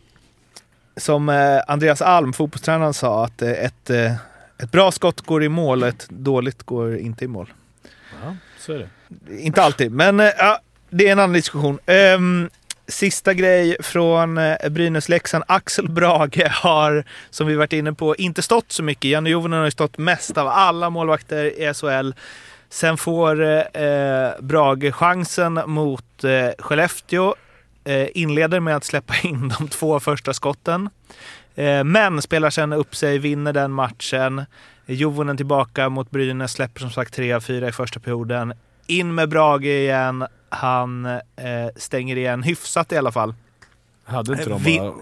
som eh, Andreas Alm, fotbollstränaren, sa att eh, ett, eh, Ett bra skott går i mål, ett dåligt går inte i mål. Ja, så är det. Inte alltid, men ja, det är en annan diskussion. Ehm, sista grej från eh, Brynäs-Leksand. Axel Brage har, som vi varit inne på, inte stått så mycket. Janne Jovonen har ju stått mest av alla målvakter i SHL. Sen får eh, eh, Brage chansen mot eh, Skellefteå. Eh, inleder med att släppa in de två första skotten. Eh, men spelar sen upp sig, vinner den matchen. Jovonen tillbaka mot Brynäs, släpper som sagt tre av fyra i första perioden. In med Brage igen. Han eh, stänger igen hyfsat i alla fall. Hade inte de Vi- bara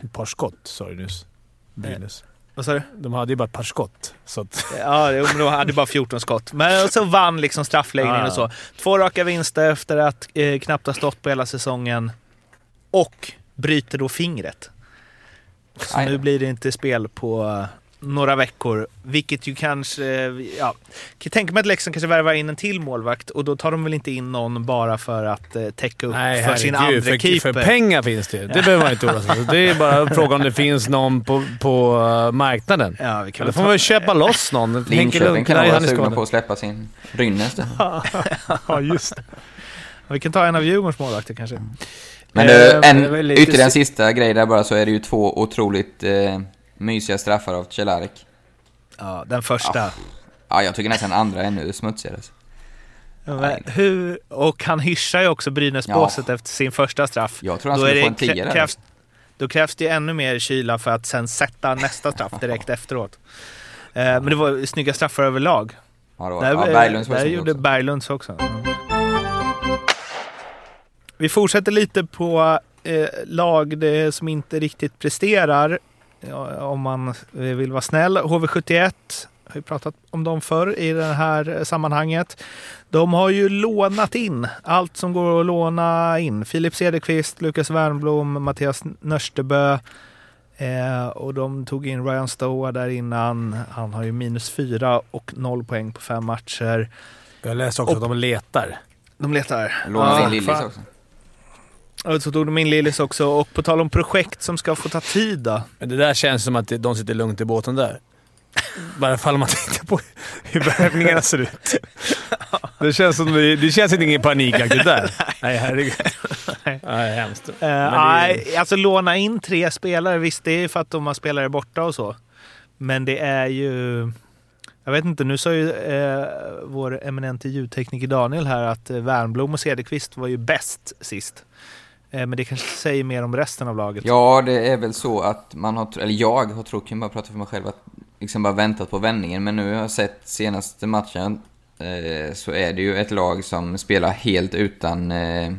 ett par skott, sa du nyss? Brynäs. Vad sa du? De hade ju bara ett par skott. Så att, Ja, de hade bara 14 skott. Men så vann liksom straffläggningen Ja. och så. Två raka vinster efter att eh, knappt ha stått på hela säsongen. Och bryter då fingret. Så Aj. nu blir det inte spel på eh, några veckor. Vilket ju kanske... eh, Ja, kan tänka mig att Leksand kanske värvar in en till målvakt och då tar de väl inte in någon bara för att eh, täcka upp nej, för sin andra för, keeper. för pengar finns det ju. Det behöver man inte oroa sig för. Det är bara frågan om det finns någon på, på uh, marknaden. Ja, vi kan Eller får man väl köpa loss någon. Linköping kan vara skadad. på att släppa sin då. Ja, just det. Vi kan ta en av Djurgårdens målvakter kanske. Men Eh, du, det en, ytterligare en sista grej där bara så är det ju två otroligt eh, mysiga straffar av Cehlarik. Ja, den första. Ja, jag tycker nästan andra är ännu smutsigare. Ja, hur, och han hyschar ju också Brynäs-båset efter sin första straff. Jag tror han Då, skulle är få en tia krävs, då krävs det ju ännu mer kyla för att sen sätta nästa straff direkt efteråt. Eh, men det var snygga straffar överlag. Ja, då, Där, ja, Berglunds var där gjorde också. Berglunds också. Vi fortsätter lite på eh, lag det, som inte riktigt presterar. Om man vill vara snäll. HV71 har ju pratat om dem förr i det här sammanhanget. De har ju lånat in allt som går att låna in. Filip Cederqvist, Lukas Wernbloom, Mattias Nörstebö. Eh, och de tog in Ryan Stoa där innan. Han har ju minus fyra och noll poäng på fem matcher. Jag läste också Och- att de letar. De letar. Lånade Ja, in Lillis också. Och så tog de in Lillis också. Och på tal om projekt som ska få ta tid då. Men det där känns som att de sitter lugnt i båten där. Bara fall man tittar på hur värvningarna ser ut. Det känns som det, det känns inte ingen panikaktigt där. Nej, herregud. Nej, hemskt. Eh, det är- Nej, alltså låna in tre spelare. Visst, det är för att de har spelare borta och så. Men det är ju... Jag vet inte, nu sa ju eh, vår eminente ljudtekniker Daniel här att eh, Wernbloom och Cederqvist var ju bäst sist. Eh, men det kanske säger mer om resten av laget. Ja, det är väl så att man har, eller jag har trott, kan bara prata för mig själv, att liksom bara väntat på vändningen. Men nu har jag sett senaste matchen eh, så är det ju ett lag som spelar helt utan eh,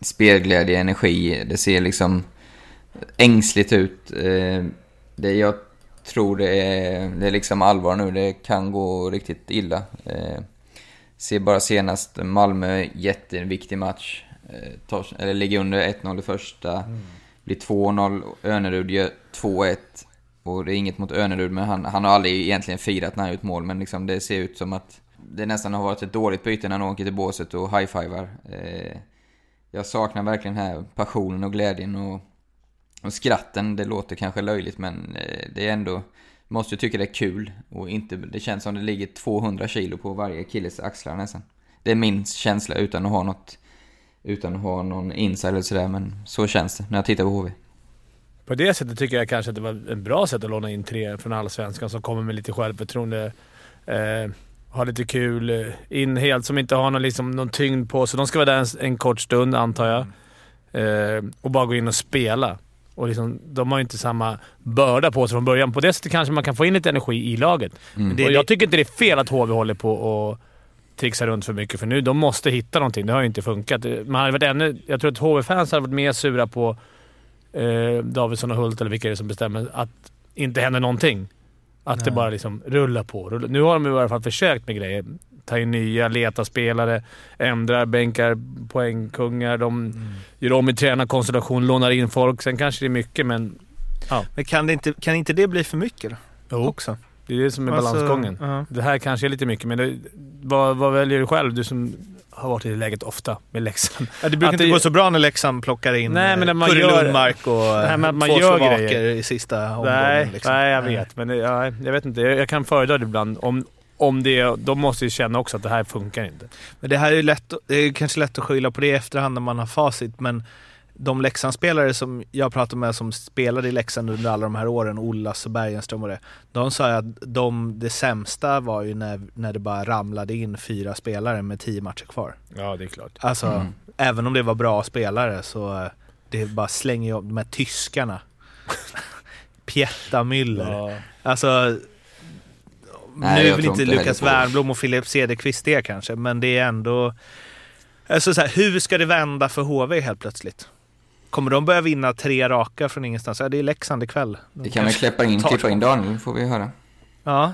spelglädje, energi. Det ser liksom ängsligt ut. Eh, det jag tror det är, det är liksom allvar nu. Det kan gå riktigt illa. Eh, ser bara senast Malmö, jätteviktig match. Eh, tar, eller ligger under 1-0 i första. Blir 2-0. Önerud gör 2-1. Och det är inget mot Önerud, men han, han har aldrig egentligen firat när han gjort mål. Men liksom det ser ut som att det nästan har varit ett dåligt byte när han åker till båset och high-fivar. Eh, jag saknar verkligen den här passionen och glädjen och, och skratten. Det låter kanske löjligt, men eh, det är ändå... Måste ju tycka det är kul. Och inte, det känns som det ligger 200 kilo på varje killes axlar nästan. Det är min känsla utan att ha något... Utan att ha någon insight eller sådär, men så känns det när jag tittar på HV. På det sättet tycker jag kanske att det var en bra sätt att låna in tre från Allsvenskan som kommer med lite självförtroende. Eh, har lite kul. eh, In helt som inte har någon, liksom, någon tyngd på sig. De ska vara där en, en kort stund, antar jag. Eh, och bara gå in och spela. Och liksom, de har ju inte samma börda på sig från början. På det sättet kanske man kan få in lite energi i laget. Mm. Det- och jag tycker inte det är fel att HV håller på och trixar runt för mycket, för nu de måste hitta någonting. Det har ju inte funkat. Man hade varit ännu, jag tror att HV-fans hade varit mer sura på eh, Davidsson och Hult, eller vilka det är som bestämmer, att inte händer någonting. Att det Nej. bara liksom rullar på. Nu har de i alla fall försökt med grejer. Ta in nya, leta spelare, ändrar, bänkar poängkungar. De gör om i tränarkonstellation, lånar in folk. Sen kanske det är mycket, men Men kan, det inte, kan inte det bli för mycket då? Också? Det är det som är Alltså, balansgången. ja. Det här kanske är lite mycket, men det, vad, vad väljer du själv? Du som har varit i det läget ofta med Leksand. Ja, det brukar Att inte det- gå så bra när Leksand plockar in Nej, men när man Kurre gör- Lundmark och Nej, man två gör slovaker grejer. i sista omgången. Nej, liksom. nej, jag vet. Men ja, jag vet inte. Jag, jag kan föredra det ibland. Om, om det, de måste ju känna också att det här funkar inte. Men det här är ju lätt, det är kanske lätt att skylla på det i efterhand när man har facit, men de Leksandsspelare som jag pratade med som spelade i Leksand under alla de här åren, Ollas och Bergenström och det, de sa ju att de, det sämsta var ju när, när det bara ramlade in fyra spelare med tio matcher kvar. Ja, det är klart. Alltså, Mm. även om det var bra spelare så eh, det bara slänger ju de här tyskarna. Pjätta Müller. Ja. Alltså, Nej, nu är väl inte Lukas. Wernbloom och Filip Cederqvist det kanske, men det är ändå... Alltså så här, hur ska det vända för HV helt plötsligt? Kommer de börja vinna tre raka från ingenstans? Ja, det är Leksand ikväll. De Vi kan väl kanske klippa in, klippa in Daniel, får vi höra. Ja.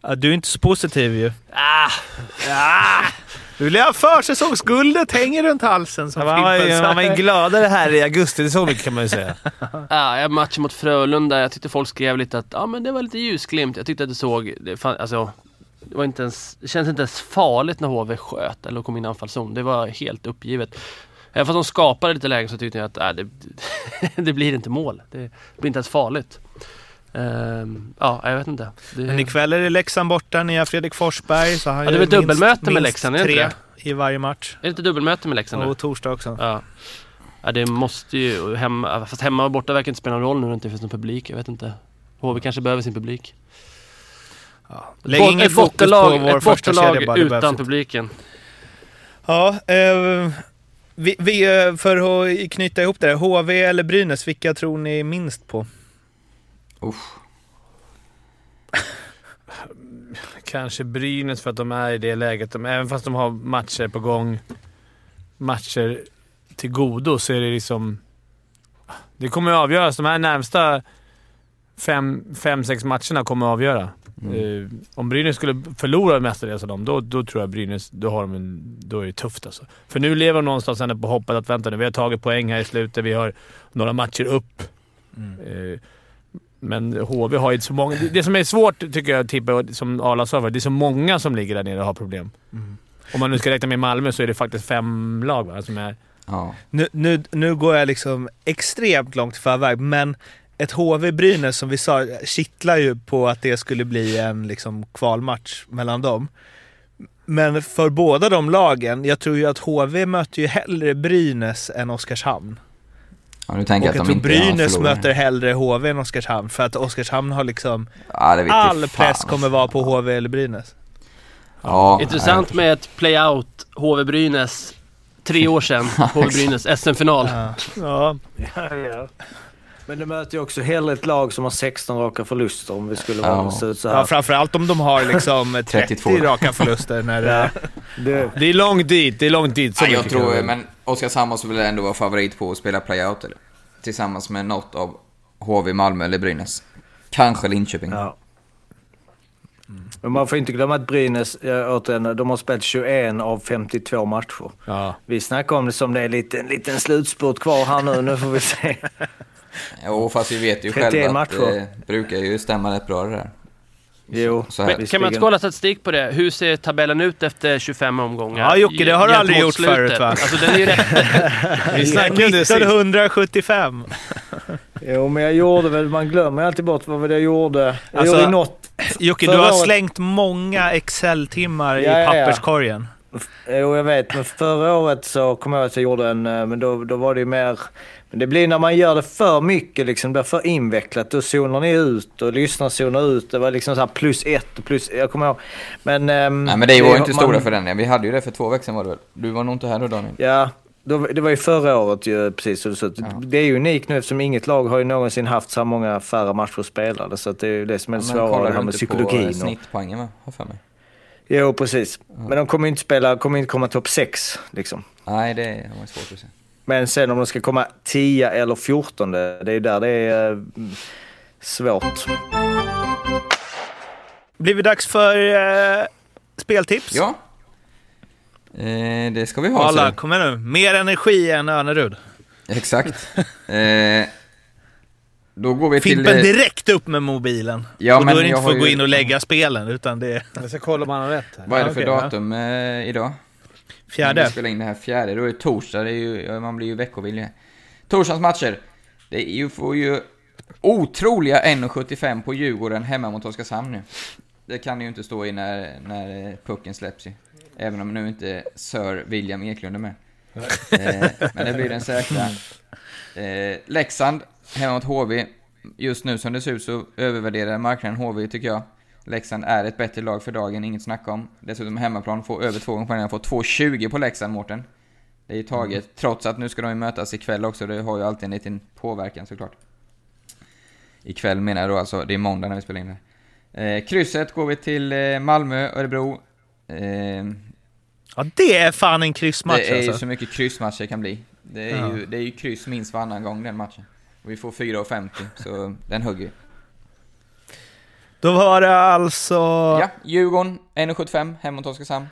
ja. Du är inte så positiv ju. Ah, Ah! Du vill ha försäsongsguldet hänger runt halsen som Han var, sa. han var ju gladare här i augusti, det är så mycket kan man ju säga. ah, jag matchen mot Frölunda, jag tyckte folk skrev lite att ja men det var lite ljusglimt. Jag tyckte att det såg, det, fan, alltså, det, var inte ens, det kändes inte ens farligt när HV sköt eller kom in i anfallszon. Det var helt uppgivet. Även fast de skapade lite lägen så tyckte jag att äh, det, det blir inte mål. Det blir inte ens farligt. Ehm, ja, jag vet inte. Det, Men ikväll är det Leksand borta, nya Fredrik Forsberg. Så han Ja, det är gör väl minst- dubbelmöte med Leksand, är det inte tre i varje match. Är det inte dubbelmöte med Leksand nu? Och torsdag också. Ja. ja, det måste ju... Hemma, fast hemma och borta verkar inte spela någon roll nu när det inte finns någon publik. Jag vet inte. HV kanske behöver sin publik. Lägg Bort- inget ett fokus på bortalag, vår ett första bortalag kedja bara. det behövs utan publiken. Ja, eh, vi, vi, eh, för att knyta ihop det. HV eller Brynäs, vilka tror ni minst på? Usch. Kanske Brynäs för att de är i det läget. De, även fast de har matcher på gång, matcher till godo, så är det liksom... Det kommer att avgöras. De här närmsta fem, fem sex matcherna kommer att avgöra. Eh, om Brynäs skulle förlora mestadels av dem, då, då tror jag Brynäs... Då, har de en, då är det tufft alltså. För nu lever de någonstans ändå på hoppet att vänta nu, vi har tagit poäng här i slutet. Vi har några matcher upp. Eh, men HV har ju så många... Det, som är svårt tycker jag, tippa, som Arla sa, det är så många som ligger där nere och har problem. Om man nu ska räkna med Malmö så är det faktiskt fem lag va, som är... Ja. Nu, nu, nu går jag liksom extremt långt i förväg, men ett HV-Brynäs som vi sa kittlar ju på att det skulle bli en liksom kvalmatch mellan dem. Men för båda de lagen, jag tror ju att HV möter ju hellre Brynäs än Oskarshamn. ja, nu tänker Och jag att de tror inte Brynäs möter hellre HV än Oskarshamn, för att Oskarshamn har liksom... Ja, All fan, press kommer alltså. vara på HV eller Brynäs. Ja, Intressant med ett play-out HV-Brynäs. Tre år sedan, HV-Brynäs SM-final. Ja. Men det möter ju också hellre ett lag som har 16 raka förluster om vi skulle Ja. vara ut så här. ja, framförallt om de har liksom 30 32. raka förluster när det... det, Det är långt dit. Det är långt dit. Så Ja, jag tror, men Oskarshamn måste väl ändå vara favorit på att spela playout eller? Tillsammans med något av HV, Malmö eller Brynäs. Kanske Linköping. ja. Men man får inte glömma att Brynäs, ja, återigen, de har spelat 21 av 52 matcher. Ja. Vi snackar om det som det är en liten, liten slutspurt kvar här nu. Nu får vi se. Jo, fast vi vet ju 31 själva att det brukar ju stämma rätt bra det där. Jo, Så här. Men, kan man inte kolla statistik på det? Hur ser tabellen ut efter 25 omgångar? Ja, Jocke, det har du aldrig gjort slutet? förut, va? Alltså den är ju rätt... Vi snackade ju om det sist. 1975! Jo, men jag gjorde väl... Man glömmer alltid bort vad jag gjorde. Jag Alltså, gjorde något... Jocke, du har året- slängt många Excel-timmar Ja, i ja, ja. papperskorgen. Jo, jag vet. Men förra året så kom jag ihåg att jag gjorde en... eh, Men då, då var det ju mer... Men det blir när man gör det för mycket, liksom, det blir för invecklat. Då zonar ni ut och lyssnar zonar ut. Det var liksom så plus ett och plus... Jag kommer ihåg. Men... ehm, Nej, men det var ju inte man- stora förändringar. Vi hade ju det för två veckor sedan var det väl? Du var nog inte här då Daniel? Ja, då, det var ju förra året ju precis. Så, så att Det är ju unikt nu eftersom inget lag har ju någonsin haft så många färre matcher spelade. Så att det är ju det som är det Men svåra, kollar det du här med psykologin. eh, Och, snittpoängen va? Har för mig. jo, precis. Men de kommer ju inte spela, kommer inte komma topp 6 liksom. Nej, det har man svårt att se. Men sen om de ska komma 10 eller 14, det är ju där det är eh, svårt. Blir det dags för eh, speltips? Ja. Eh, det ska vi ha. Alla, så. kom igen nu. Mer energi än Önerud. Exakt. Eh, då går vi till... Fimpen eh, direkt upp med mobilen. Ja, och då men är det inte för att har gå ju- in och lägga spelen, utan det är... Jag ska kolla om han har rätt här. Vad är det Ja, för ja. datum eh, idag? Fjärde. vi spelar in det här fjärde, då är torsdag, det är ju, man blir ju veckovillig. Torsdagens matcher. Det är ju, får ju otroliga 1,75 på Djurgården hemma mot Oskarshamn nu. Det kan ju inte stå i när, när pucken släpps ju. Även om nu inte Sir William Eklund är med. eh, men det blir den säkra. Eh, Leksand hemma mot HV. Just nu som det ser ut så övervärderar marknaden HV tycker jag. Leksand är ett bättre lag för dagen, inget snack om. Dessutom hemmaplan, får över två gånger poängen, får 2,20 på Leksand, Mårten. Det är ju taget, trots att nu ska de ju mötas ikväll också, det har ju alltid en liten påverkan såklart. Ikväll menar jag då alltså, det är måndag när vi spelar in det. här. Eh, krysset går vi till eh, Malmö, Örebro. Eh, Ja, det är fan en kryssmatch det är ju alltså. så mycket kryssmatcher det kan bli. Det är, Ja. ju, det är ju kryss minst varannan gång den matchen. Och vi får 4,50, så den hugger. Då var det alltså... Ja, Djurgården 1,75 hemma mot Oskarshamn.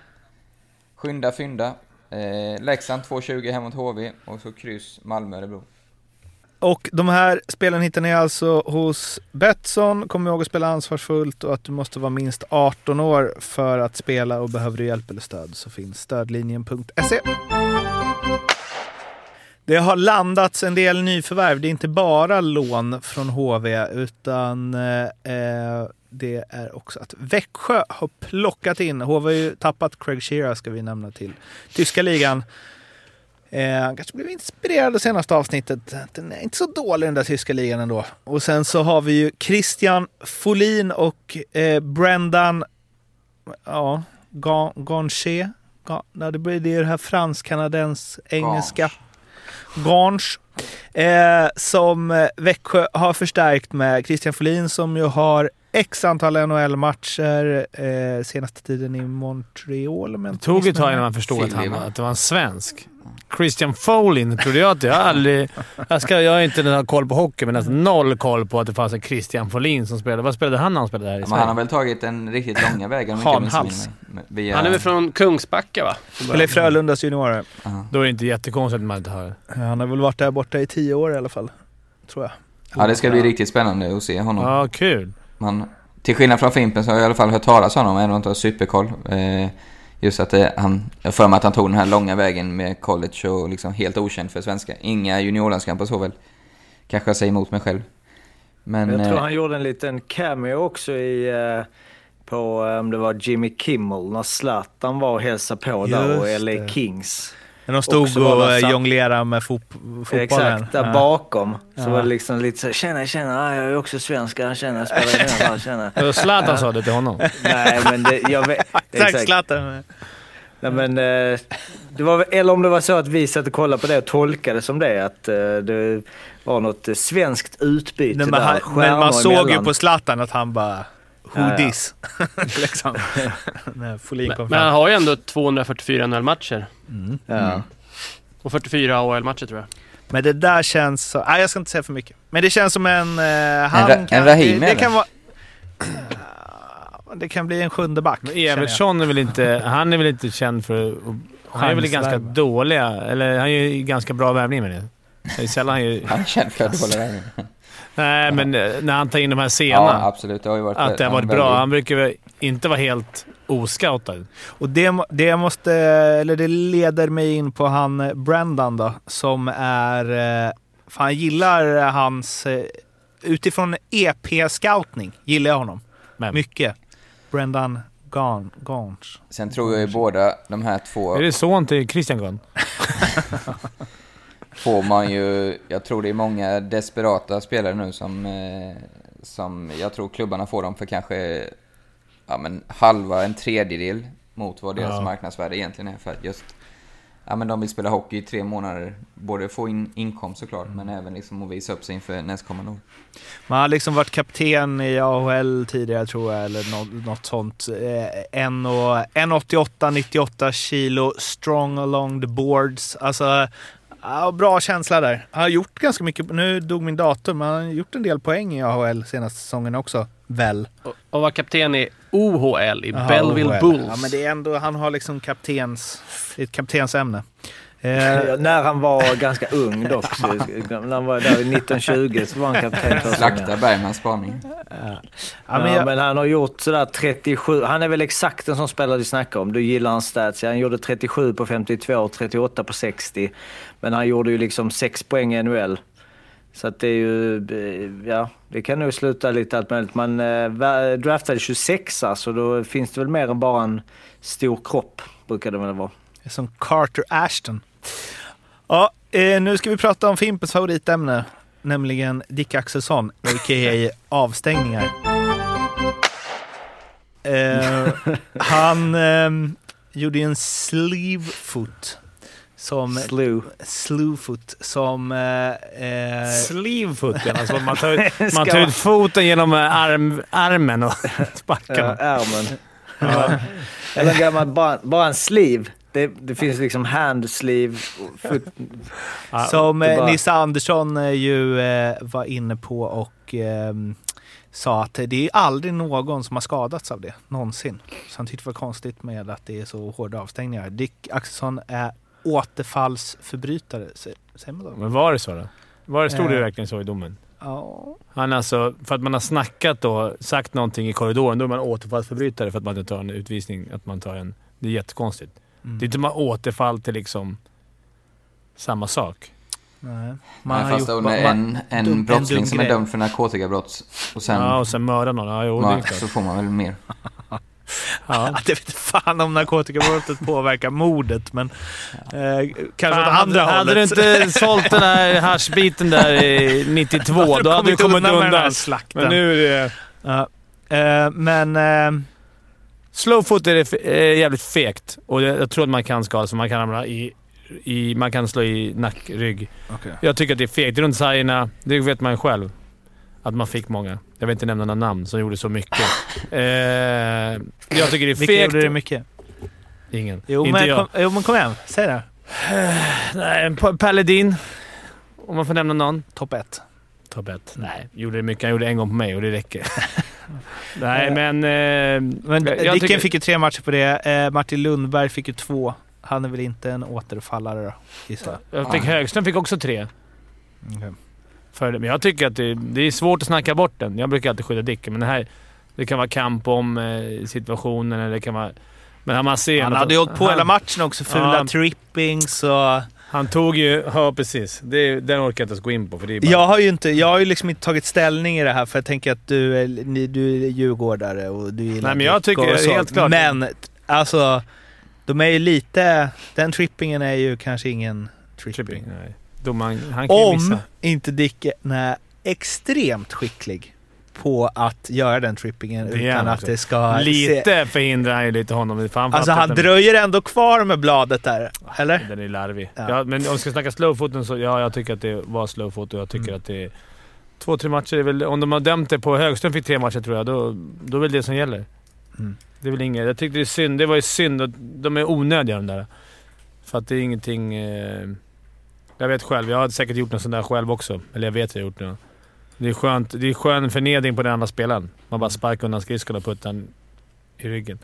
Skynda fynda. Eh, Leksand 2,20 hemma mot HV och så kryss Malmö Örebro. Och de här spelen hittar ni alltså hos Betsson. Kom ihåg att spela ansvarsfullt och att du måste vara minst 18 år för att spela och behöver du hjälp eller stöd så finns stödlinjen.se. Det har landats en del nyförvärv. Det är inte bara lån från HV utan eh, eh, det är också att Växjö har plockat in. HV har ju tappat Craig Shearer ska vi nämna till tyska ligan. Eh, kanske blev inspirerad det senaste avsnittet. Den är inte så dålig den där tyska ligan ändå. Och sen så har vi ju Christian Folin och eh, Brendan ja, Ga- Ganché. Ga- det blir det är det här fransk-kanadens engelska. Gange. Eh, som eh, Växjö har förstärkt med Christian Folin som ju har x antal NHL-matcher eh, senaste tiden i Montreal. om Det inte tog ett tag innan man förstod att, han, att det var en svensk. Christian Folin trodde jag att jag aldrig... Jag, ska, jag har inte den här koll på hockey, men nästan noll koll på att det fanns en Christian Folin som spelade. Vad spelade han när han spelade här i Ja, Sverige? han har väl tagit den riktigt långa vägen Hanhals. Via, Han är väl från Kungsbacka va? Eller Frölundas juniorer. Ja. Då är det inte jättekonstigt att man inte har... Han har väl varit där borta i tio år i alla fall. Tror jag. Ja, det ska bli riktigt spännande att se honom. Ja, kul. Man, till skillnad från Fimpen så har jag i alla fall hört talas om honom, även om jag inte har superkoll. Eh, just att det, han, jag för mig att han tog den här långa vägen med college och liksom helt okänd för svenska. Inga juniorlandskamper så väl. Kanske jag säger emot mig själv. Men... Jag tror eh, han gjorde en liten cameo också i, eh, på, eh, om det var Jimmy Kimmel, när Zlatan var och hälsade på där och LA det. Kings. När de stod och eh, sam- jonglerade med fot fotbollen. Exakt, där Ja. bakom. Så Ja. var det liksom lite så tjena, tjena, ah, jag är också svensk, tjena, spelar den här, tjena. Och Zlatan sa det till honom. Nej, men det, jag vet... Exakt, Zlatan. Nej, men, eh, det var, eller om det var så att vi satt och kollade på det och tolkade som det, att eh, det var något svenskt utbyte Nej, men, där. han, men man såg ju emellan. på Zlatan att han bara... Who Ja, ja. this? liksom. Men, men han har ju ändå 244 NHL-matcher. Ja. Och 44 AHL-matcher tror jag. Men det där känns så... Nej, jag ska inte säga för mycket. Men det känns som en... Eh, han en kan, Rahimi, det, det kan vara... Det kan bli en sjunde back. Men. Evertsson är väl inte... Han är väl inte känd för... att- Han är väl ganska dåliga, eller han är ju ganska bra värvning med det. Det är sällan han ju... Han är känd för hålla vägen. Nej, men eh, när han tar in de här Ja, scenerna. absolut. Det har ju varit att det har varit väldigt- bra. Han brukar inte vara helt oscoutad. Och det, det måste, eller det leder mig in på han eh, Brendan då, som är, eh, fan jag gillar hans, utifrån EP-scoutning gillar jag honom. Men, Mycket. Brendan Gaunt. Gaunt. Sen tror jag ju båda de här två är det son till Christian Gunn? får man ju... Jag tror det är många desperata spelare nu som... Eh, som jag tror klubbarna får dem för kanske ja, men halva, en tredjedel mot vad deras Ja. marknadsvärde egentligen är. För att just... Ja, men de vill spela hockey i tre månader. Både få in inkomst såklart, men även liksom att visa upp sig inför nästkommande år. Man har liksom varit kapten i AHL tidigare tror jag, eller något, något sånt. Eh, en och- 1,88, 98 kilo, strong along the boards. Alltså, ja, bra känsla där. Han har gjort ganska mycket, nu dog min dator, men han har gjort en del poäng i AHL senaste säsongen också. Väl? Och, och var kapten i OHL, i Jaha, Belleville OHL. Bulls. Ja, men det är ändå, han har liksom kaptens, ett kaptensämne. Eh, När han var ganska ung dock. Så, när han var där i 1920 så var han kapten. Slakta. Bergmans spaning. ja, Ja, men jag, men han har gjort sådär 37. Han är väl exakt en sån spelare du snackar om. Du gillar hans stats. Han gjorde 37 på 52, 38 på 60. Men han gjorde ju liksom 6 poäng i NHL. Så att det är ju, eh, ja, det kan nog sluta lite allt möjligt. Man vä- draftade 26 så då finns det väl mer än bara en stor kropp, brukar det väl vara. som Carter Ashton. Ja, eh, nu ska vi prata om Fimpens favoritämne, nämligen Dick Axelsson, a.k.a. avstängningar. Eh, han ehm, gjorde ju en sleeve foot som Slew. slewfoot som eh, eh, Sleevefooten, alltså man tar, ut- man tar ut foten genom eh, arm, armen och sparkar. Ja, ärmen. Ja. Eller en gammal, bara, bara en sleeve. Det, det finns liksom hand sleeve. och Foot, Ja, som det eh, bara- Nisse Andersson eh, ju eh, var inne på och ehm, sa att det är aldrig någon som har skadats av det, någonsin. Så han tyckte det var konstigt med att det är så hårda avstängningar. Dick Axelsson är återfallsförbrytare, sä- säger man så? Men var det så då? Var det, stod det verkligen så i domen? Ja. Han alltså, för att man har snackat då, sagt någonting i korridoren, då är man återfallsförbrytare för att man inte tar en utvisning. Att man tar en... Det är jättekonstigt. Mm. Det är inte man återfall till liksom samma sak. Nej. Man har fast är en, dum- en en brottsling dum som är dömd för narkotikabrott och sen, ja, och sen mörda någon. Ja, jo, det är ja, så får man väl mer. Ja. Det vet fan om narkotikabrottet påverkar mordet, men eh, kanske åt andra hade, hållet. hade du inte sålt den här haschbiten där i 92, då hade du kommit undan. slakten. Men nu är det... Ja. Eh, men... Eh, Slowfoot är, det är jävligt fegt och jag, jag tror att man kan skada sig. Man kan ramla i, i... Man kan slå i nack, rygg. okay. Jag tycker att det är fegt. Runt sargerna, det vet man själv. Att man fick många. Jag vill inte nämna några namn som gjorde så mycket. eh, jag tycker det är Vilka fegt. gjorde det mycket? Ingen. Jo, inte men, jag. kom, jo men kom igen. Säg det. Nej, en Pa- Paladin. Om man får nämna någon. Topp ett. Topp ett. Nej, gjorde det mycket. Han gjorde det en gång på mig och det räcker. Nej, Eh, men... Eh, Men Dicken tycker- fick ju tre matcher på det. Eh, Martin Lundberg fick ju två. Han är väl inte en återfallare då, gissar jag. Jag fick Högström fick också tre. Okej. För. Men jag tycker att det, det är svårt att snacka bort den. Jag brukar alltid skydda Dicken, men det här... Det kan vara kamp om eh, situationen eller det kan vara... Men man ser Han hade ju åkt på han- hela matchen också. Fula Ja. trippings och... Han tog ju... Ja, precis. Det, den orkar jag inte ens gå in på. För det är bara, Jag har ju inte, jag har ju liksom inte tagit ställning i det här för jag tänker att du är, ni, du är djurgårdare och du gillar Nej, men jag tycker och så. helt klart. Men alltså, de är ju lite... Den trippingen är ju kanske ingen tripping. Tripping. Nej. Domaren, han kan ju Om missa. inte Dick är extremt skicklig på att göra den trippingen Det utan att det ska... Se, Lite förhindrar han ju lite honom. För han alltså han dröjer ändå kvar med bladet där, eller? Den är larvig. Ja. Ja. men om vi ska snacka slowfooten så ja, jag tycker att det var slowfoot och jag tycker Mm. att det är... Två, tre matcher är väl... Om de har dömt det på Högström fick tre matcher tror jag, då, då är väl det som gäller. Mm. Det är väl inget... Jag tyckte det är synd. Det var ju synd. att De är onödiga de där. För att det är ingenting... Eh, jag vet själv. Jag har säkert gjort något sånt där själv också. Eller jag vet att jag har gjort det. Det är skönt. Det är skön förnedring på den andra spelaren. Man bara sparkar undan skridskorna och puttar den i ryggen.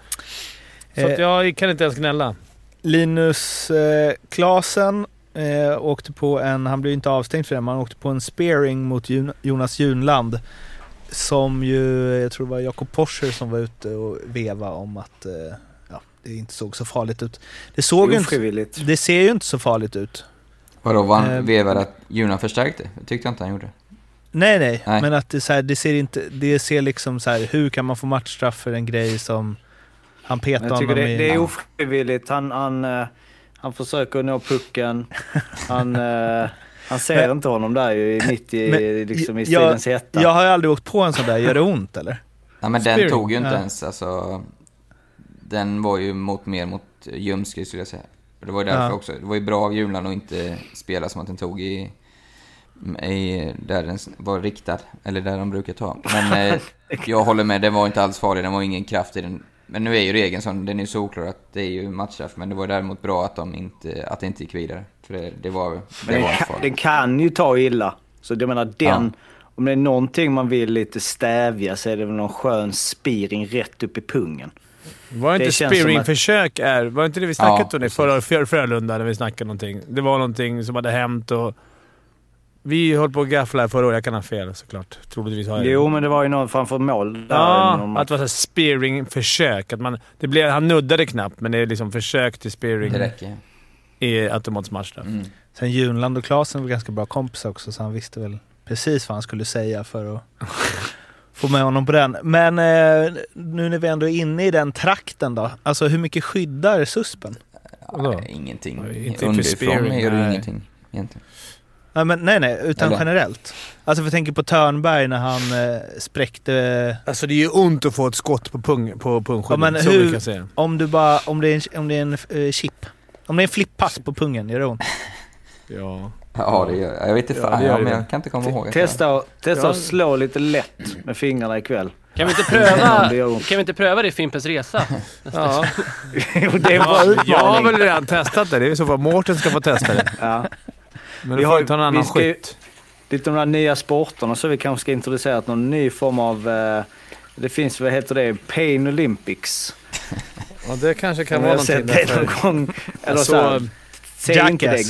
Så Eh. att jag kan inte ens gnälla. Linus eh, Klasen eh, åkte på en, han blev inte avstängd för det, men han åkte på en spearing mot Jon- Jonas Junland. Som ju, jag tror det var Jakob Porscher som var ute och veva om att eh, ja, det inte såg så farligt ut. Det såg ju inte, det ser ju inte så farligt ut. Vadå, var han Eh, vevade att Juna förstärkte? Det tyckte jag inte han gjorde. Nej, nej, Nej. men att det, så här, det ser inte, det ser liksom så här, hur kan man få matchstraff för en grej som han petar honom det, i... det är ofrivilligt. Han, han, eh, han försöker nå pucken. Han, eh, han ser Men- inte honom där ju i 90, Men liksom i jag- stridens hetta. Jag har ju aldrig åkt på en sån där, gör det ont eller? Nej men den Spearing, tog ju inte ja. ens, alltså... Den var ju mot, mer mot ljumske skulle jag säga. Det var ju därför Ja. också. Det var ju bra av Julan att inte spela som att den tog i... i där den var riktad, eller där de brukar ta. Men eh, jag håller med, den var inte alls farlig, den var ingen kraft i den. Men nu är ju regeln sån, den är ju solklar att det är ju matchstraff. Men det var däremot bra att, de inte, att det inte gick vidare. För det, det var, det Men den, var kan, farligt. den kan ju ta illa. Så jag menar den, Ja. om det är någonting man vill lite stävja så är det väl någon skön spiring rätt upp i pungen. Var Det inte känns som spearingförsök är... Var inte det vi snackade Ja, om det förra Frö- Frölunda när vi snackade någonting? Det var någonting som hade hänt och... Vi höll på att gaffla förra året. Jag kan ha fel såklart. Troligtvis har jag det. Jo, men det var ju någon framför mål. Där, Ja, att det var spearing-försök. Att man, det blev, han nuddade knappt, men det är liksom försök till spearing Det räcker. i automatisk matchstraff. Mm. Sen Junland och Klasen var ganska bra kompisar också, så han visste väl precis vad han skulle säga för att få med honom på den. Men eh, nu när vi ändå är inne i den trakten då, alltså hur mycket skyddar suspen? Nej, ingenting. Nej, inte för Underifrån gör det nej. ingenting egentligen. Nej, men, nej, nej, utan Eller? generellt. Alltså vi tänker på Törnberg när han eh, spräckte... Alltså det är ju ont att få ett skott på, pung, på pungskyddet. Ja, men så hur- kan jag säga. Om du bara, om det är en, om det är en eh, chip. Om det är en flippass på pungen, gör det ont? Ja. Ja, det gör jag. vet inte Ja, fan, det ja, det. men jag kan inte komma ihåg. att Testa, testa Ja. att slå lite lätt med fingrarna ikväll. Kan vi inte pröva, det kan vi inte pröva det i Fimpens Resa? ja. Det är en bra Jag har väl redan testat det. Det är så fall Mårten ska få testa det. Ja. Men Vi då har får ju- vi ta en annan vi ska skytt. Lite de där nya sporterna så vi kanske ska introducera någon ny form av... Eh, det finns, vad heter det, Pain Olympics. Ja, det kanske kan vara jag har sett någonting det någon gång. Eller så, Så, här, säg inte det.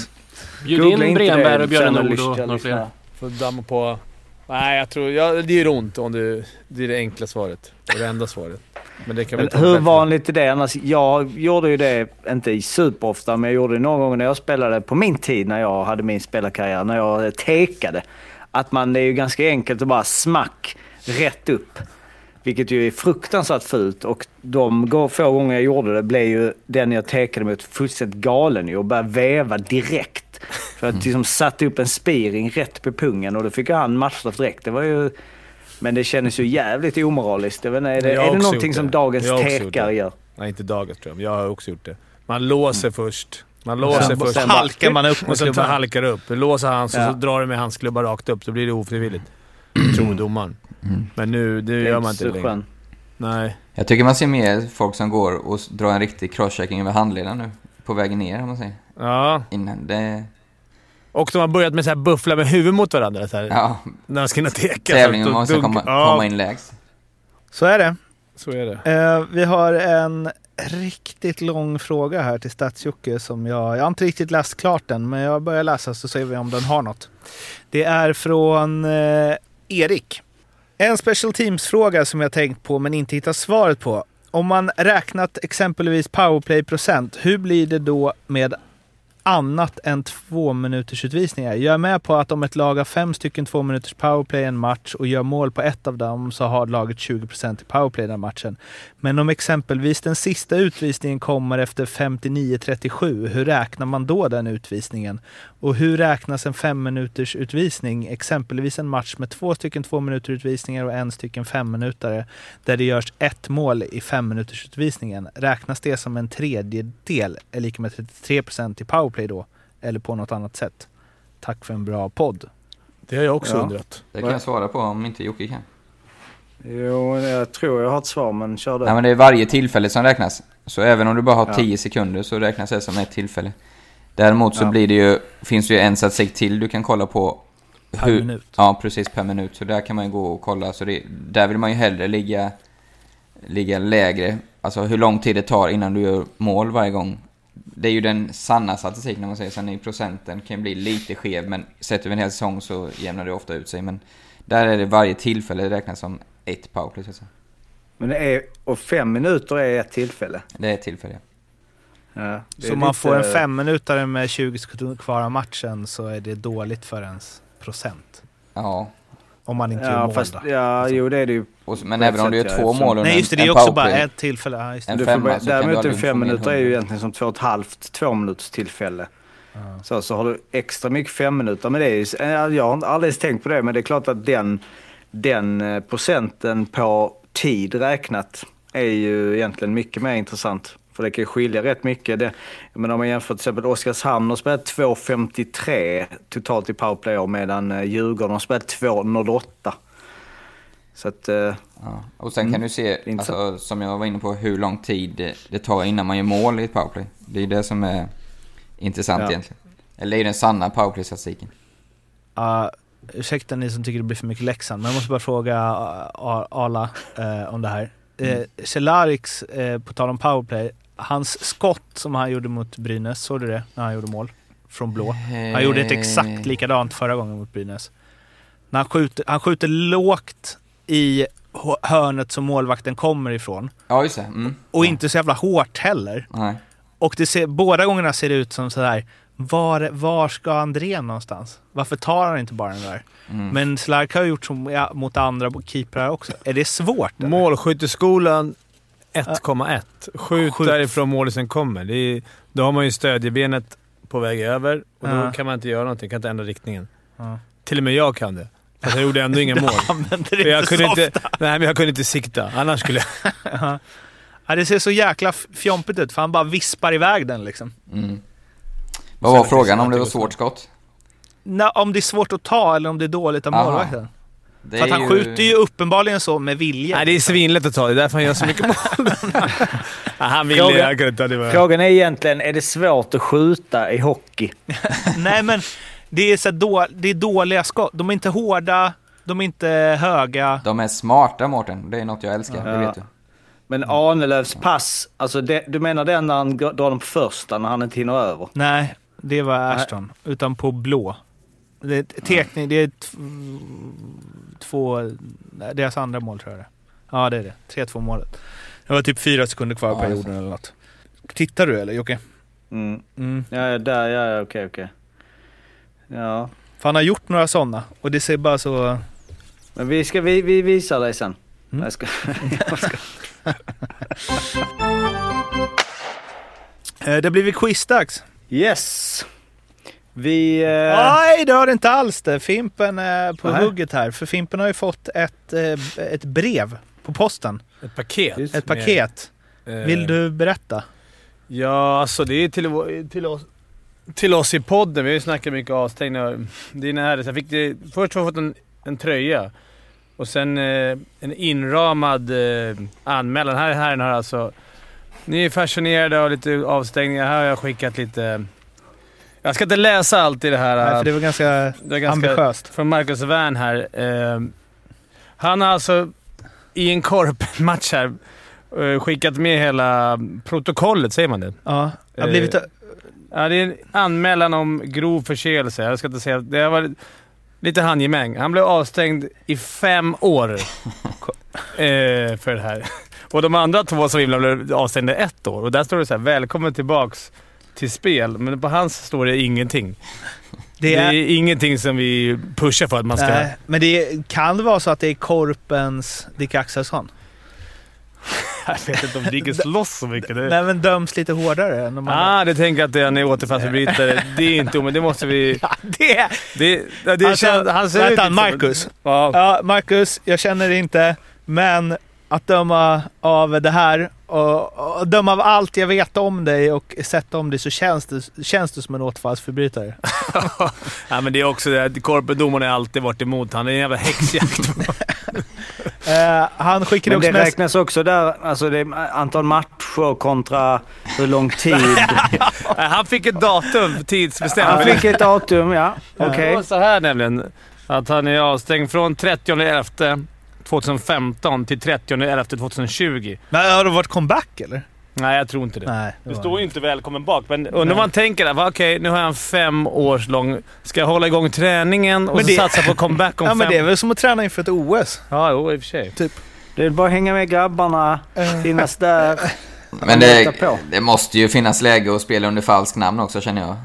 Bjud Googla in Bremberg och Björn Nord och några fler. får damma på... Nej, jag tror... Ja, det gör ont om du... Det är det enkla svaret. Och det enda svaret. Men hur vanligt är det annars? Jag gjorde ju det, inte superofta, men jag gjorde det någon gång när jag spelade på min tid när jag hade min spelarkarriär, när jag tekade. Att man, det är ju ganska enkelt att bara smack rätt upp. Vilket ju är fruktansvärt fult och de få gånger jag gjorde det blev ju den jag tekade mot fullständigt galen ju och började väva direkt. För att liksom satte upp en spiring rätt på pungen och då fick han matchstraff direkt. Det var ju... Men det kändes ju jävligt omoraliskt. Jag vet inte, är det, är det någonting som det. dagens det. gör? Nej, inte dagens tror jag. men Jag har också gjort det. Man låser först. Man låser Sen, först. sen halkar man upp Och sen klubban. halkar upp. Du låser hans och Ja. så drar du med hans klubba rakt upp. Då blir det ofrivilligt. Tror domaren. Mm. Men nu det Det gör man inte längre. Nej. Jag tycker man ser mer folk som går och drar en riktig crosschecking över handleden nu. På vägen ner, om man säger. Ja. Innan. Det, Och de har börjat med så här buffla med huvudet mot varandra. Så här, ja, När de ska in och teka. tävlingen dunk- komma, ja, komma in lägst. Så är det. Så är det. Eh, vi har en riktigt lång fråga här till Stadsjocke som jag, jag har inte riktigt läst klart den, men jag börjar läsa så ser vi om den har något. Det är från eh, Erik. En special teams-fråga som jag tänkt på men inte hittat svaret på. Om man räknat exempelvis powerplay-procent, hur blir det då med annat än två minuters utvisningar? Jag är med på att om ett lag har fem stycken två minuters powerplay en match och gör mål på ett av dem så har laget 20% i powerplay den matchen. Men om exempelvis den sista utvisningen kommer efter 59-37, hur räknar man då den utvisningen? Och hur räknas en fem minuters utvisning? Exempelvis en match med två stycken två minuter utvisningar och en stycken fem minutare där det görs ett mål i fem minuters utvisningen. Räknas det som en tredjedel, är lika med 33% i powerplay då? Eller på något annat sätt? Tack för en bra podd. Det har jag också Ja. undrat. Det kan jag svara på om inte Jocke kan. Jo, jag tror jag har ett svar, men kör du. Nej men det är varje tillfälle som räknas. Så även om du bara har Ja. 10 sekunder så räknas det som ett tillfälle. Däremot så Ja. blir det ju, finns det ju en statistik till du kan kolla på. Per minut. Ja, precis per minut. Så där kan man ju gå och kolla. Så det, där vill man ju hellre ligga, ligga lägre. Alltså hur lång tid det tar innan du gör mål varje gång. Det är ju den sanna statistiken om man säger. Sen i procenten kan bli lite skev, men sett över en hel säsong så jämnar det ofta ut sig. Men där är det varje tillfälle räknas som ett powerplay så att säga. Men det är, och fem minuter är ett tillfälle. Det är ett tillfälle. Ja, är Så om man lite- får en femminutare med 20 sekunder kvar av matchen så är det dåligt för ens procent. Ja. Om man inte gör Ja, mål fast, då. ja, jo det är det ju. Och, men även om du gör ja, två eftersom- mål under Nej just det, det är också bara ett tillfälle. Ja, just det. En Du får, femma bara- så däremot aldrig en få fem mer än minuter är ju 100. egentligen som två och ett halvt, två minuters tillfälle. Ja. Så, så har du extra mycket fem minuter. Men det är ju, ja, jag har inte alldeles tänkt på det, men det är klart att den, den eh, procenten på tid räknat är ju egentligen mycket mer intressant. För det kan skilja rätt mycket. Det, men om man jämför till exempel Oskarshamn har spelat 2.53 totalt i powerplay medan eh, Djurgården har spelat 2.08. Så att, eh, Ja. Och sen kan du se, alltså, som jag var inne på, hur lång tid det, tar innan man gör mål i ett powerplay. Det är det som är intressant Ja. egentligen. Eller det är ju den sanna powerplay-statistiken. Ja, ursäkta ni som tycker det blir för mycket Leksand, men jag måste bara fråga uh, Arla eh, om det här. Eh, Celarics, eh, på tal om powerplay, hans skott som han gjorde mot Brynäs, såg du det? När han gjorde mål från blå. Han gjorde ett exakt likadant förra gången mot Brynäs. När han, skjuter, han skjuter lågt i hö- hörnet som målvakten kommer ifrån. Ja, just det. Mm. Och ja. inte så jävla hårt heller. Nej. Och det ser, båda gångerna ser det ut som sådär, var, var ska André någonstans? Varför tar han inte bara den där? Mm. Men Slark har gjort som ja, mot andra keeprar också. Är det svårt? eller? Målskytteskolan 1,1. Skjut Skjut. därifrån målisen kommer. Det är, då har man ju stödjebenet på väg över och då Ja. kan man inte göra någonting. kan inte ändra riktningen. Ja. Till och med jag kan det. Fast jag gjorde ändå inga mål. Använder För det jag inte kunde inte, nej, men jag kunde inte sikta. Annars skulle jag... Ja. Ja, det ser så jäkla fjompigt ut, för han bara vispar iväg den liksom. Mm. Vad var frågan? det Om det var svårt skott? Nå, om det är svårt att ta eller om det är dåligt av Aha. målvakten. Det För att han skjuter ju uppenbarligen så med vilja. Nej, det är svinlätt att ta. Det är därför han gör så mycket mål. ja, han ville Fråga- jag kunde inte. Det. Frågan är egentligen, är det svårt att skjuta i hockey? Nej, men det är, så då, det är dåliga skott. De är inte hårda, de är inte höga. De är smarta, Mårten. Det är något jag älskar, det Ja. vet du. Men Arnelövs pass, alltså det, du menar den när han drar på första, när han inte hinner över? Nej, det var Ashton. Utan på blå. Det är ett tekning, det är t- två... nej, Deras andra mål tror jag det är. Ja, det är det. 3-2 målet. Det var typ fyra sekunder kvar Ja, på perioden eller något. Tittar du eller Jocke? Mm. Mm. Ja, ja, där, ja, ja, okej, okej. Ja, För han har gjort några sådana och det ser bara så... men vi ska, vi, vi visar dig sen. Mm. Jag ska, jag ska. Eh, Det har blivit quizdags. Yes! Vi... Eh, Nej, det har det inte alls det. Fimpen är på Nej. hugget här. För Fimpen har ju fått ett, eh, ett brev på posten. Ett paket. Just Ett med- paket. Eh, Vill du berätta? Ja, alltså det är till, till, oss, till oss i podden. Vi har ju snackat mycket avstängningar. Det är nära. Jag fick det, först har jag fått en, en tröja och sen eh, en inramad eh, anmälan. Här, här har alltså... Ni är fascinerade av lite avstängningar. Här har jag skickat lite... Jag ska inte läsa allt i det här. Nej, för det var ganska, det är ganska ambitiöst. från Marcus Wern här. Eh, han har alltså i en korpmatch här eh, skickat med hela protokollet, säger man det? Ja, det har blivit... Eh, Ja, det är en anmälan om grov förseelse. Jag ska inte säga... Det har varit lite handgemäng. Han blev avstängd i fem år eh, för det här. Och de andra två som blev avstängda ett år. Och där står det så här, “Välkommen tillbaks till spel”. Men på hans står det ingenting. Det Det är, är, ingenting som vi pushar för att man ska... nej, men det kan det vara så att det är Korpens Dick Axelsson? Jag vet inte om gick slåss så mycket. Det... Nej, men döms lite hårdare än de. Ah, du tänker att han är återfallsförbrytare. Det är inte men det måste vi... Ja, det Det, det, det Alltså, känns, han ser som- Marcus? Ja. Ja, Marcus, jag känner det inte, men att döma av det här och, och döma av allt jag vet om dig och sett om dig så känns det, känns det som en återfallsförbrytare. ja, men det är också det att korpendomarna har alltid varit emot. Det är en jävla häxjakt. Eh, han skickade Men det också mest... räknas också där, alltså det är antal matcher kontra hur lång tid. Han fick ett datum tidsbestämt. Han fick ett datum, ja. Okej. Det var så här nämligen. Att han är avstängd från 30 2015 till 30 2020. Men har det varit comeback eller? Nej, jag tror inte det. Nej. Det står ju inte välkommen bak, men undrar vad han tänker. va, Okej, nu har jag en fem års lång... Ska jag hålla igång träningen och Men så det- satsa på comeback om Ja, fem... men det är väl som att träna inför ett OS. Ja, jo, i och för sig. Det är bara att hänga med grabbarna, Eh, finnas där. Men det, det måste ju finnas läge att spela under falskt namn också, känner jag.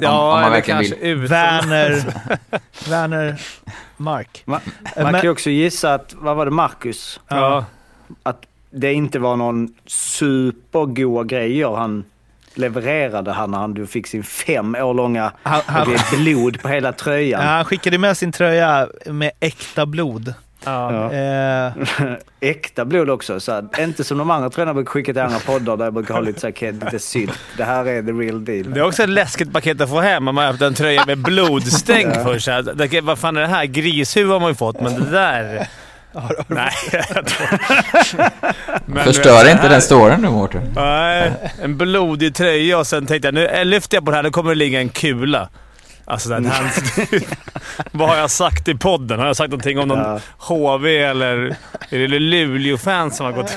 Ja, om man eller kanske utom... Werner... Werner Mark. Man, Eh, man men- kan ju också gissa att, vad var det, Marcus? Ja. Att det inte var någon supergoda grejer han levererade han när han fick sin fem år långa Han, han, det är blod på hela ja, tröjan. han skickade med sin tröja med äkta blod. Ja. Eh, Äkta blod också. Så att, inte som de andra tröjorna brukar skicka till andra poddar där jag brukar ha lite, så här, lite sydd. Det här är the real deal. Det är också ett läskigt paket att få hem om man har haft en tröja med blodstänk Ja. för sig. Det- Vad fan är det här? Grishuvud har man ju fått, men det där... Nej. Men Förstör det inte här- den storyn nu, Mårten. Nej, en blodig tröja och sen tänkte jag nu lyfter jag på det här, nu kommer det ligga en kula. Alltså, det här, vad har jag sagt i podden? Har jag sagt någonting om någon Ja. HV eller är det Luleå-fans som har gått...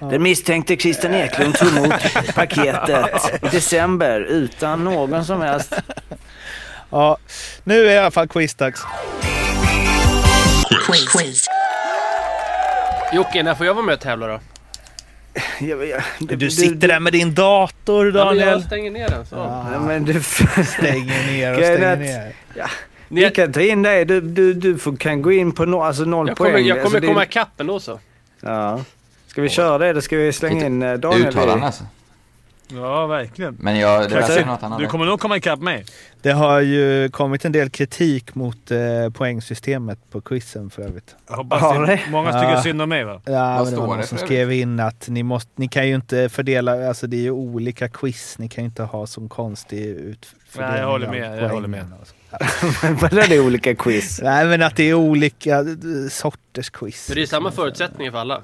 Den misstänkte Christian Eklund tog emot paketet i december utan någon som helst... Ja, nu är i alla fall quizdags. Jocke, när får jag vara med och tävla då? Jag, jag, Du sitter där med din dator Ja, men jag Daniel. stänger ner den. Så. Ja, men du... Stänger ner och stänger ner. Vi kan ta in dig. Du, du, du får, kan gå in på no, alltså noll Jag kommer, poäng. jag kommer alltså, det- komma ikapp ändå så. Ja. Ska vi köra det? Då ska vi slänga in eh, Daniel Uttalande i... alltså. Ja, verkligen. Men jag, det är något annat. Du kommer nog komma ikapp mig. Det har ju kommit en del kritik mot eh, poängsystemet på quizen för övrigt. Jag hoppas Har det. Många Ja. tycker synd om mig va? Ja, Vad men det var någon det som skrev in att ni, måste, ni kan ju inte fördela, alltså det är ju olika quiz, ni kan ju inte ha som konstig utfördelning Nej, jag håller med, jag håller med. Vadå det är olika quiz? Nej men att det är olika sorters quiz. Men det är samma förutsättningar för alla.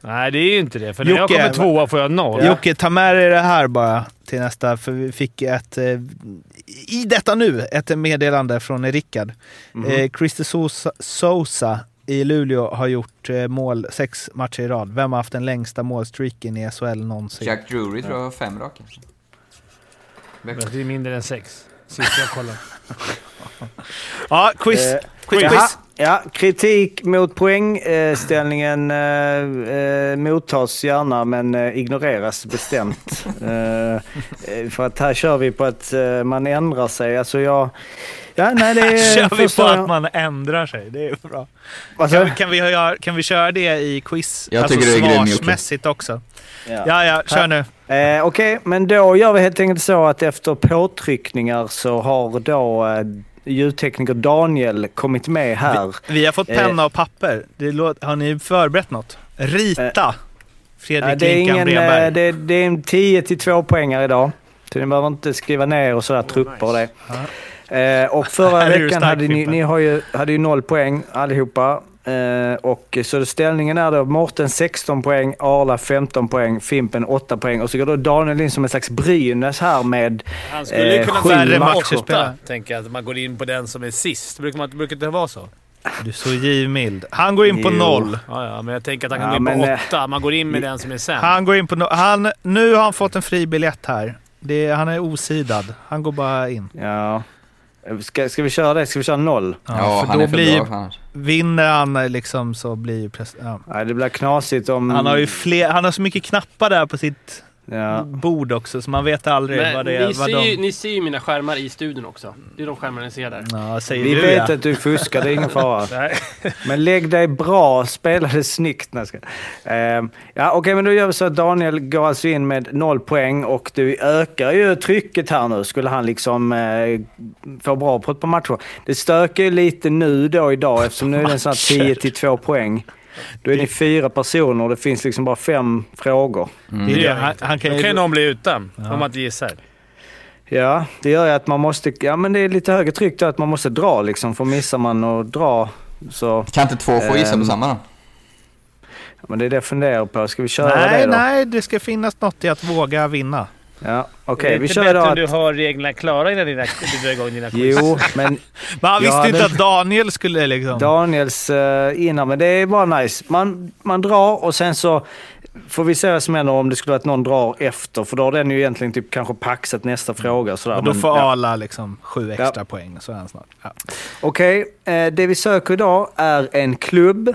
Nej, det är ju inte det. För när jag Jocke, kommer va- tvåa får jag noll. Jocke, ta med dig det här bara till nästa, för vi fick ett, eh, i detta nu, ett meddelande från Rickard. Mhm. Eh, Christer Sosa, Sosa i Luleå har gjort eh, mål sex matcher i rad. Vem har haft den längsta målstreaken i SHL någonsin? Jack Drury tror jag har fem raka. Det är mindre än sex. Sist jag kollade. Ja, quiz. Eh, quiz, quiz. Ja, kritik mot poängställningen eh, eh, mottas gärna men eh, ignoreras bestämt. eh, eh, för att här kör vi på att eh, man ändrar sig. Alltså jag... Ja, nej, det är kör vi på jag. att man ändrar sig. Det är bra. Alltså, Kan vi, kan, vi göra, kan vi köra det i quiz? Jag alltså svarsmässigt också. ja. Ja, ja, kör nu. Eh, Okej, men då gör vi helt enkelt så att efter påtryckningar så har då eh, ljudtekniker Daniel kommit med här. Vi har fått Eh. penna och papper. Det låter, har ni förberett något? Rita! Fredrik Eh, det, är ingen, eh, det, det är en 10 till 2 poänger idag. Så ni behöver inte skriva ner och sådär trupper och det. Eh, och förra veckan stark, hade ni, ni har ju, hade ju noll poäng allihopa. Eh, och så ställningen är då Mårten 16 poäng, Arla 15 poäng, Fimpen 8 poäng och så går då Daniel in som en slags Brynäs här med Han skulle ju Eh, kunna sju färre matcher spela. Tänker jag att man går in på den som är sist. Brukar, man, brukar det vara så? Du är så givmild. Han går in på Jo. noll. Ja, ja, men jag tänker att han Ja, kan gå in men, på eh, åtta. Man går in med den som är sämst. Han går in på no- han, Nu har han fått en fri biljett här. Det, han är osidad. Han går bara in. Ja. Ska, ska vi köra det? Ska vi köra noll? Ja, för han då är för blir, bra för. Vinner han eh, liksom så blir ju... Ja. Nej, det blir knasigt om... Han har ju fler, han har så mycket knappar där på sitt Ja. bord också så man vet aldrig Men vad det är. ni, Vad ser ju, de... ni ser ju mina skärmar i studion också. Det är de skärmar ni ser där. Ja, säger Vi du vet ja. att du fuskar, det är ingen fara. Men lägg dig bra, spela det snyggt. Ehm, ja, Okej, men då gör vi så att Daniel går alltså in med noll poäng och du ökar ju trycket här nu. Skulle han liksom eh, få bra på ett par matcher. Det stökar ju lite nu då idag eftersom nu är det en sån här 10 till 2 poäng. Då är ni fyra personer och det finns liksom bara fem frågor. Det är det. Han, han kan Då ju... kan någon bli utan, om man inte gissar. Ja, det gör ju att man måste... Ja, men det är lite högre tryck då att man måste dra liksom. För missar man att dra så... Kan inte två få gissa Ehm, på samma då? Men det är det jag funderar på. Ska vi köra Nej, det då? nej, det ska finnas något i att våga vinna. Ja, okej. det är vi inte kör bättre att... du har reglerna klara innan dina, du drar igång dina quiz. Jo, men Men han visste Ja, inte att Daniel skulle liksom... Daniels uh, innan, men det är bara nice. Man, man drar och sen så får vi se vad som händer om det skulle vara att någon drar efter. För då har den ju egentligen typ kanske paxat nästa fråga sådär. och då Men, får ja. Arla liksom sju extra poäng, så är han snart. Ja. Okej, eh, det vi söker idag är en klubb.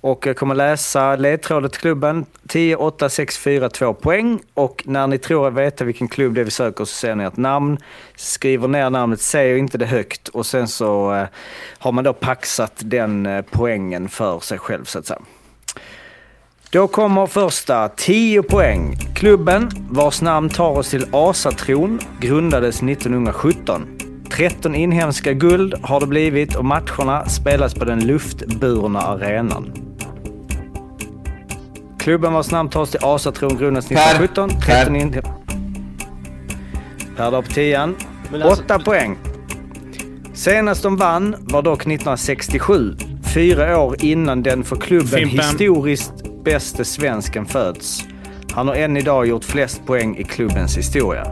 Och jag kommer läsa ledtrådet till klubben. 10, 8, 6, 4, 2 poäng. Och när ni tror er veta vilken klubb det är vi söker så ser ni ett namn. Skriver ner namnet, säger inte det högt och sen så eh, har man då paxat den eh, poängen för sig själv så att säga. Då kommer första 10 poäng. Klubben vars namn tar oss till Asatron grundades 1917. 13 inhemska guld har det blivit och matcherna spelas på den luftburna arenan. Klubben vars namn tas till Asatron grundades Per. 1917. 13 Per. in... Per då på tian. Alltså- 8 poäng. Senast de vann var dock 1967. Fyra år innan den för klubben Fimpen. historiskt bäste svensken föds. Han har än idag gjort flest poäng i klubbens historia.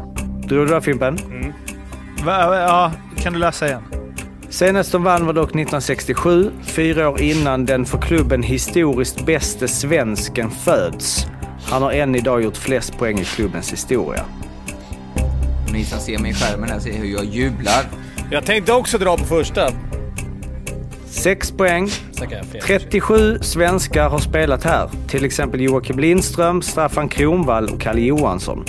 Tror du det Fimpen? Va, ja, kan du läsa igen? Senast de vann var dock 1967, fyra år innan den för klubben historiskt bäste svensken föds. Han har än idag gjort flest poäng i klubbens historia. Ni som ser mig i skärmen här ser hur jag jublar. Jag tänkte också dra på första. Sex poäng. Så kan jag fel. 37 svenskar har spelat här. Till exempel Joakim Lindström, Staffan Kronvall och Kalle Johansson.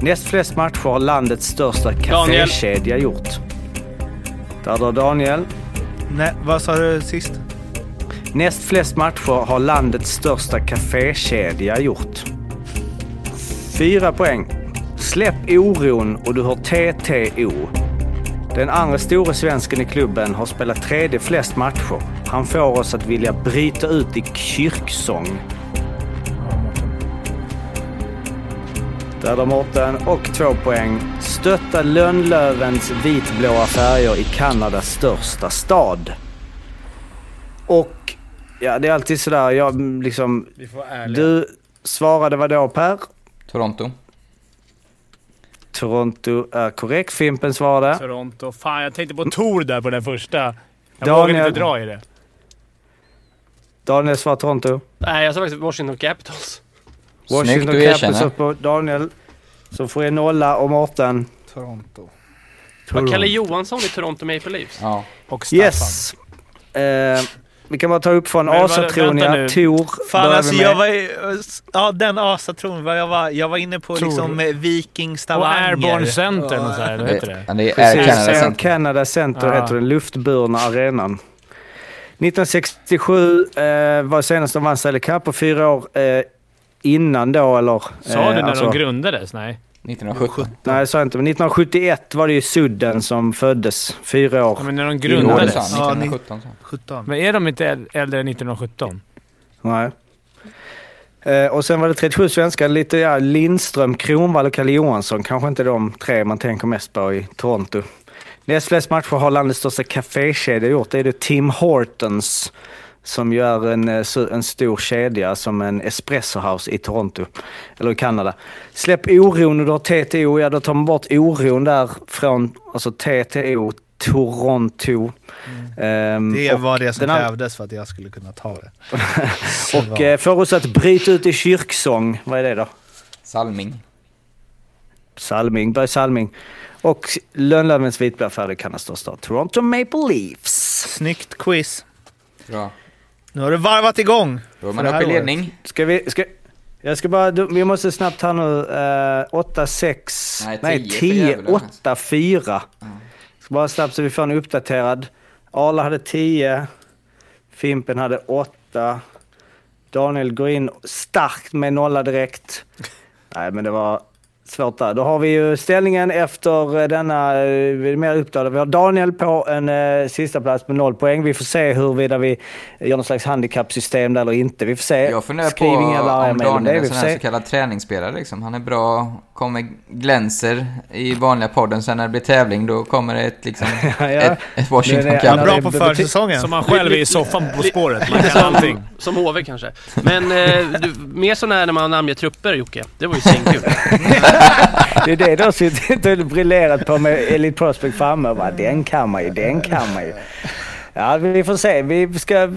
Näst flest matcher har landets största kafékedja gjort. Där då Daniel. Nej, vad sa du sist? Näst flest matcher har landets största kafékedja gjort. Fyra poäng. Släpp oron och du har TTO. Den andra store svensken i klubben har spelat tredje flest matcher. Han får oss att vilja bryta ut i kyrksång. Där då Mårten. Och två poäng. Stötta Lönnlövens vitblåa färger i Kanadas största stad. Och ja, det är alltid sådär. Jag liksom... Vi får vara ärliga. Du svarade vad då Per? Toronto. Toronto är korrekt. Fimpen svarade. Toronto. Fan, jag tänkte på Tor där på den första. Jag Daniel. vågade inte dra i det. Daniel svarade Toronto. Nej, jag sa faktiskt Washington Capitals. Snyggt Washington erkänner. upp på Daniel. Så får en nolla och Mårten. Toronto. Var Kalle Johansson i Toronto Maple Leafs? Ja. Och Staffan. Yes. Eh, vi kan bara ta upp från Men vad- asatron vänta ja. nu. Tor Fan alltså jag var Ja den asatron. Jag var, jag var inne på Tror liksom eh, Viking Och Stavanger. Airborne Center och så här, vad heter det? Det är Air Canada Air Center. Canada Center Ja. heter den luftburna arenan. 1967 eh, var senast de vann Stanley Cup och fyra år eh, innan då eller... Sa du eh, när alltså- de grundades? Nej. 1917. Nej, det sa jag inte. Men 1971 var det ju Sudden som föddes. Fyra år. Ja, men när de grundades. sa han. Ja, 1917 sa han. 17. Men är de inte äl- äldre än 1917? Nej. Eh, och sen var det 37 svenskar. Lite ja, Lindström, Kronwall och Kalle Johansson. Kanske inte de tre man tänker mest på i Toronto. Näst flest matcher har landets största kafékedja gjort. Det är det Tim Hortons. Som ju är en, eh, en stor kedja som en espresso house i Toronto. Eller i Kanada. Släpp oron och du har TTO. Ja, då tar man bort oron där från alltså TTO, Toronto. Ehm, Det och var det som krävdes för att jag skulle kunna ta det. och eh, får oss att bryta ut i kyrksång. Vad är det då? Salming. Salming, Börje Salming. Och Lönnlövens vitblå färdig kan stå stad. Toronto Maple Leafs. Snyggt quiz. Bra. Nu har du varvat igång. Då är man uppe i ledning. Ska vi... Ska, jag ska bara... Vi måste snabbt här nu. Uh, 8, 6... Nej, Nej, 10 för 10, djävulen. 8, 4. Ska bara snabbt så vi får en uppdaterad. Arla hade 10. Fimpen hade 8. Daniel går in starkt med nolla direkt. Nej, men det var svårt där. Då har vi ju ställningen efter eh, denna, eh, vi är mer uppdaterade. Vi har Daniel på en eh, sista plats med noll poäng. Vi får se huruvida vi gör någon slags handikappsystem där eller inte. Vi får se. Jag funderar på Skriv om Daniel är en sån här så kallad träningsspelare liksom. Han är bra, kommer, glänser i vanliga podden. Sen när det blir tävling då kommer det ett, liksom, Ja, ett, ett Washington är- Cup. Ja, Bra det på försäsongen. Som han själv är i soffan på spåret. Man kan som, allting. som HV kanske. Men eh, du, mer sån här när man namnger trupper Jocke. Det var ju svinkul. Det är det har suttit och briljerat på med Elite Prospect framme den kan man ju, den kan man ju. Ja, vi får se. Vi ska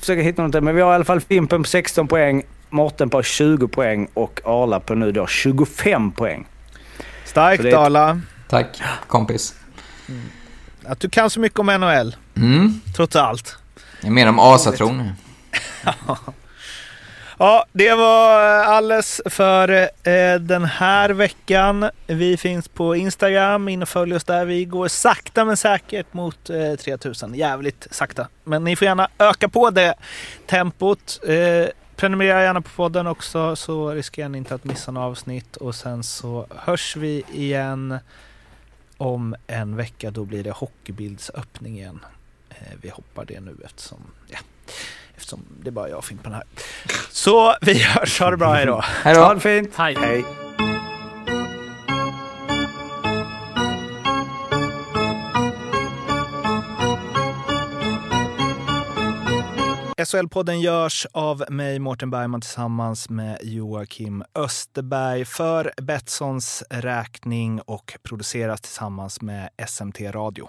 försöka hitta något. Men vi har i alla fall Fimpen på 16 poäng, Morten på 20 poäng och Arla på nu då 25 poäng. Starkt ett- Arla. Tack kompis. Att du kan så mycket om NHL, Mm. trots allt. Det är mer om asatron. Ja, det var eh, alles för eh, den här veckan. Vi finns på Instagram, in och följ oss där. Vi går sakta men säkert mot eh, 3000. Jävligt sakta. Men ni får gärna öka på det tempot. Eh, prenumerera gärna på podden också så riskerar ni inte att missa några avsnitt. Och sen så hörs vi igen om en vecka. Då blir det hockeybildsöppning igen. Eh, vi hoppar det nu eftersom, ja, eftersom det är bara jag och Fimpen här. Så vi hörs, ha det bra, hejdå! Hej då! Ha det fint! Hej. Hej! SHL-podden görs av mig, Mårten Bergman, tillsammans med Joakim Österberg för Betssons räkning och produceras tillsammans med SMT Radio.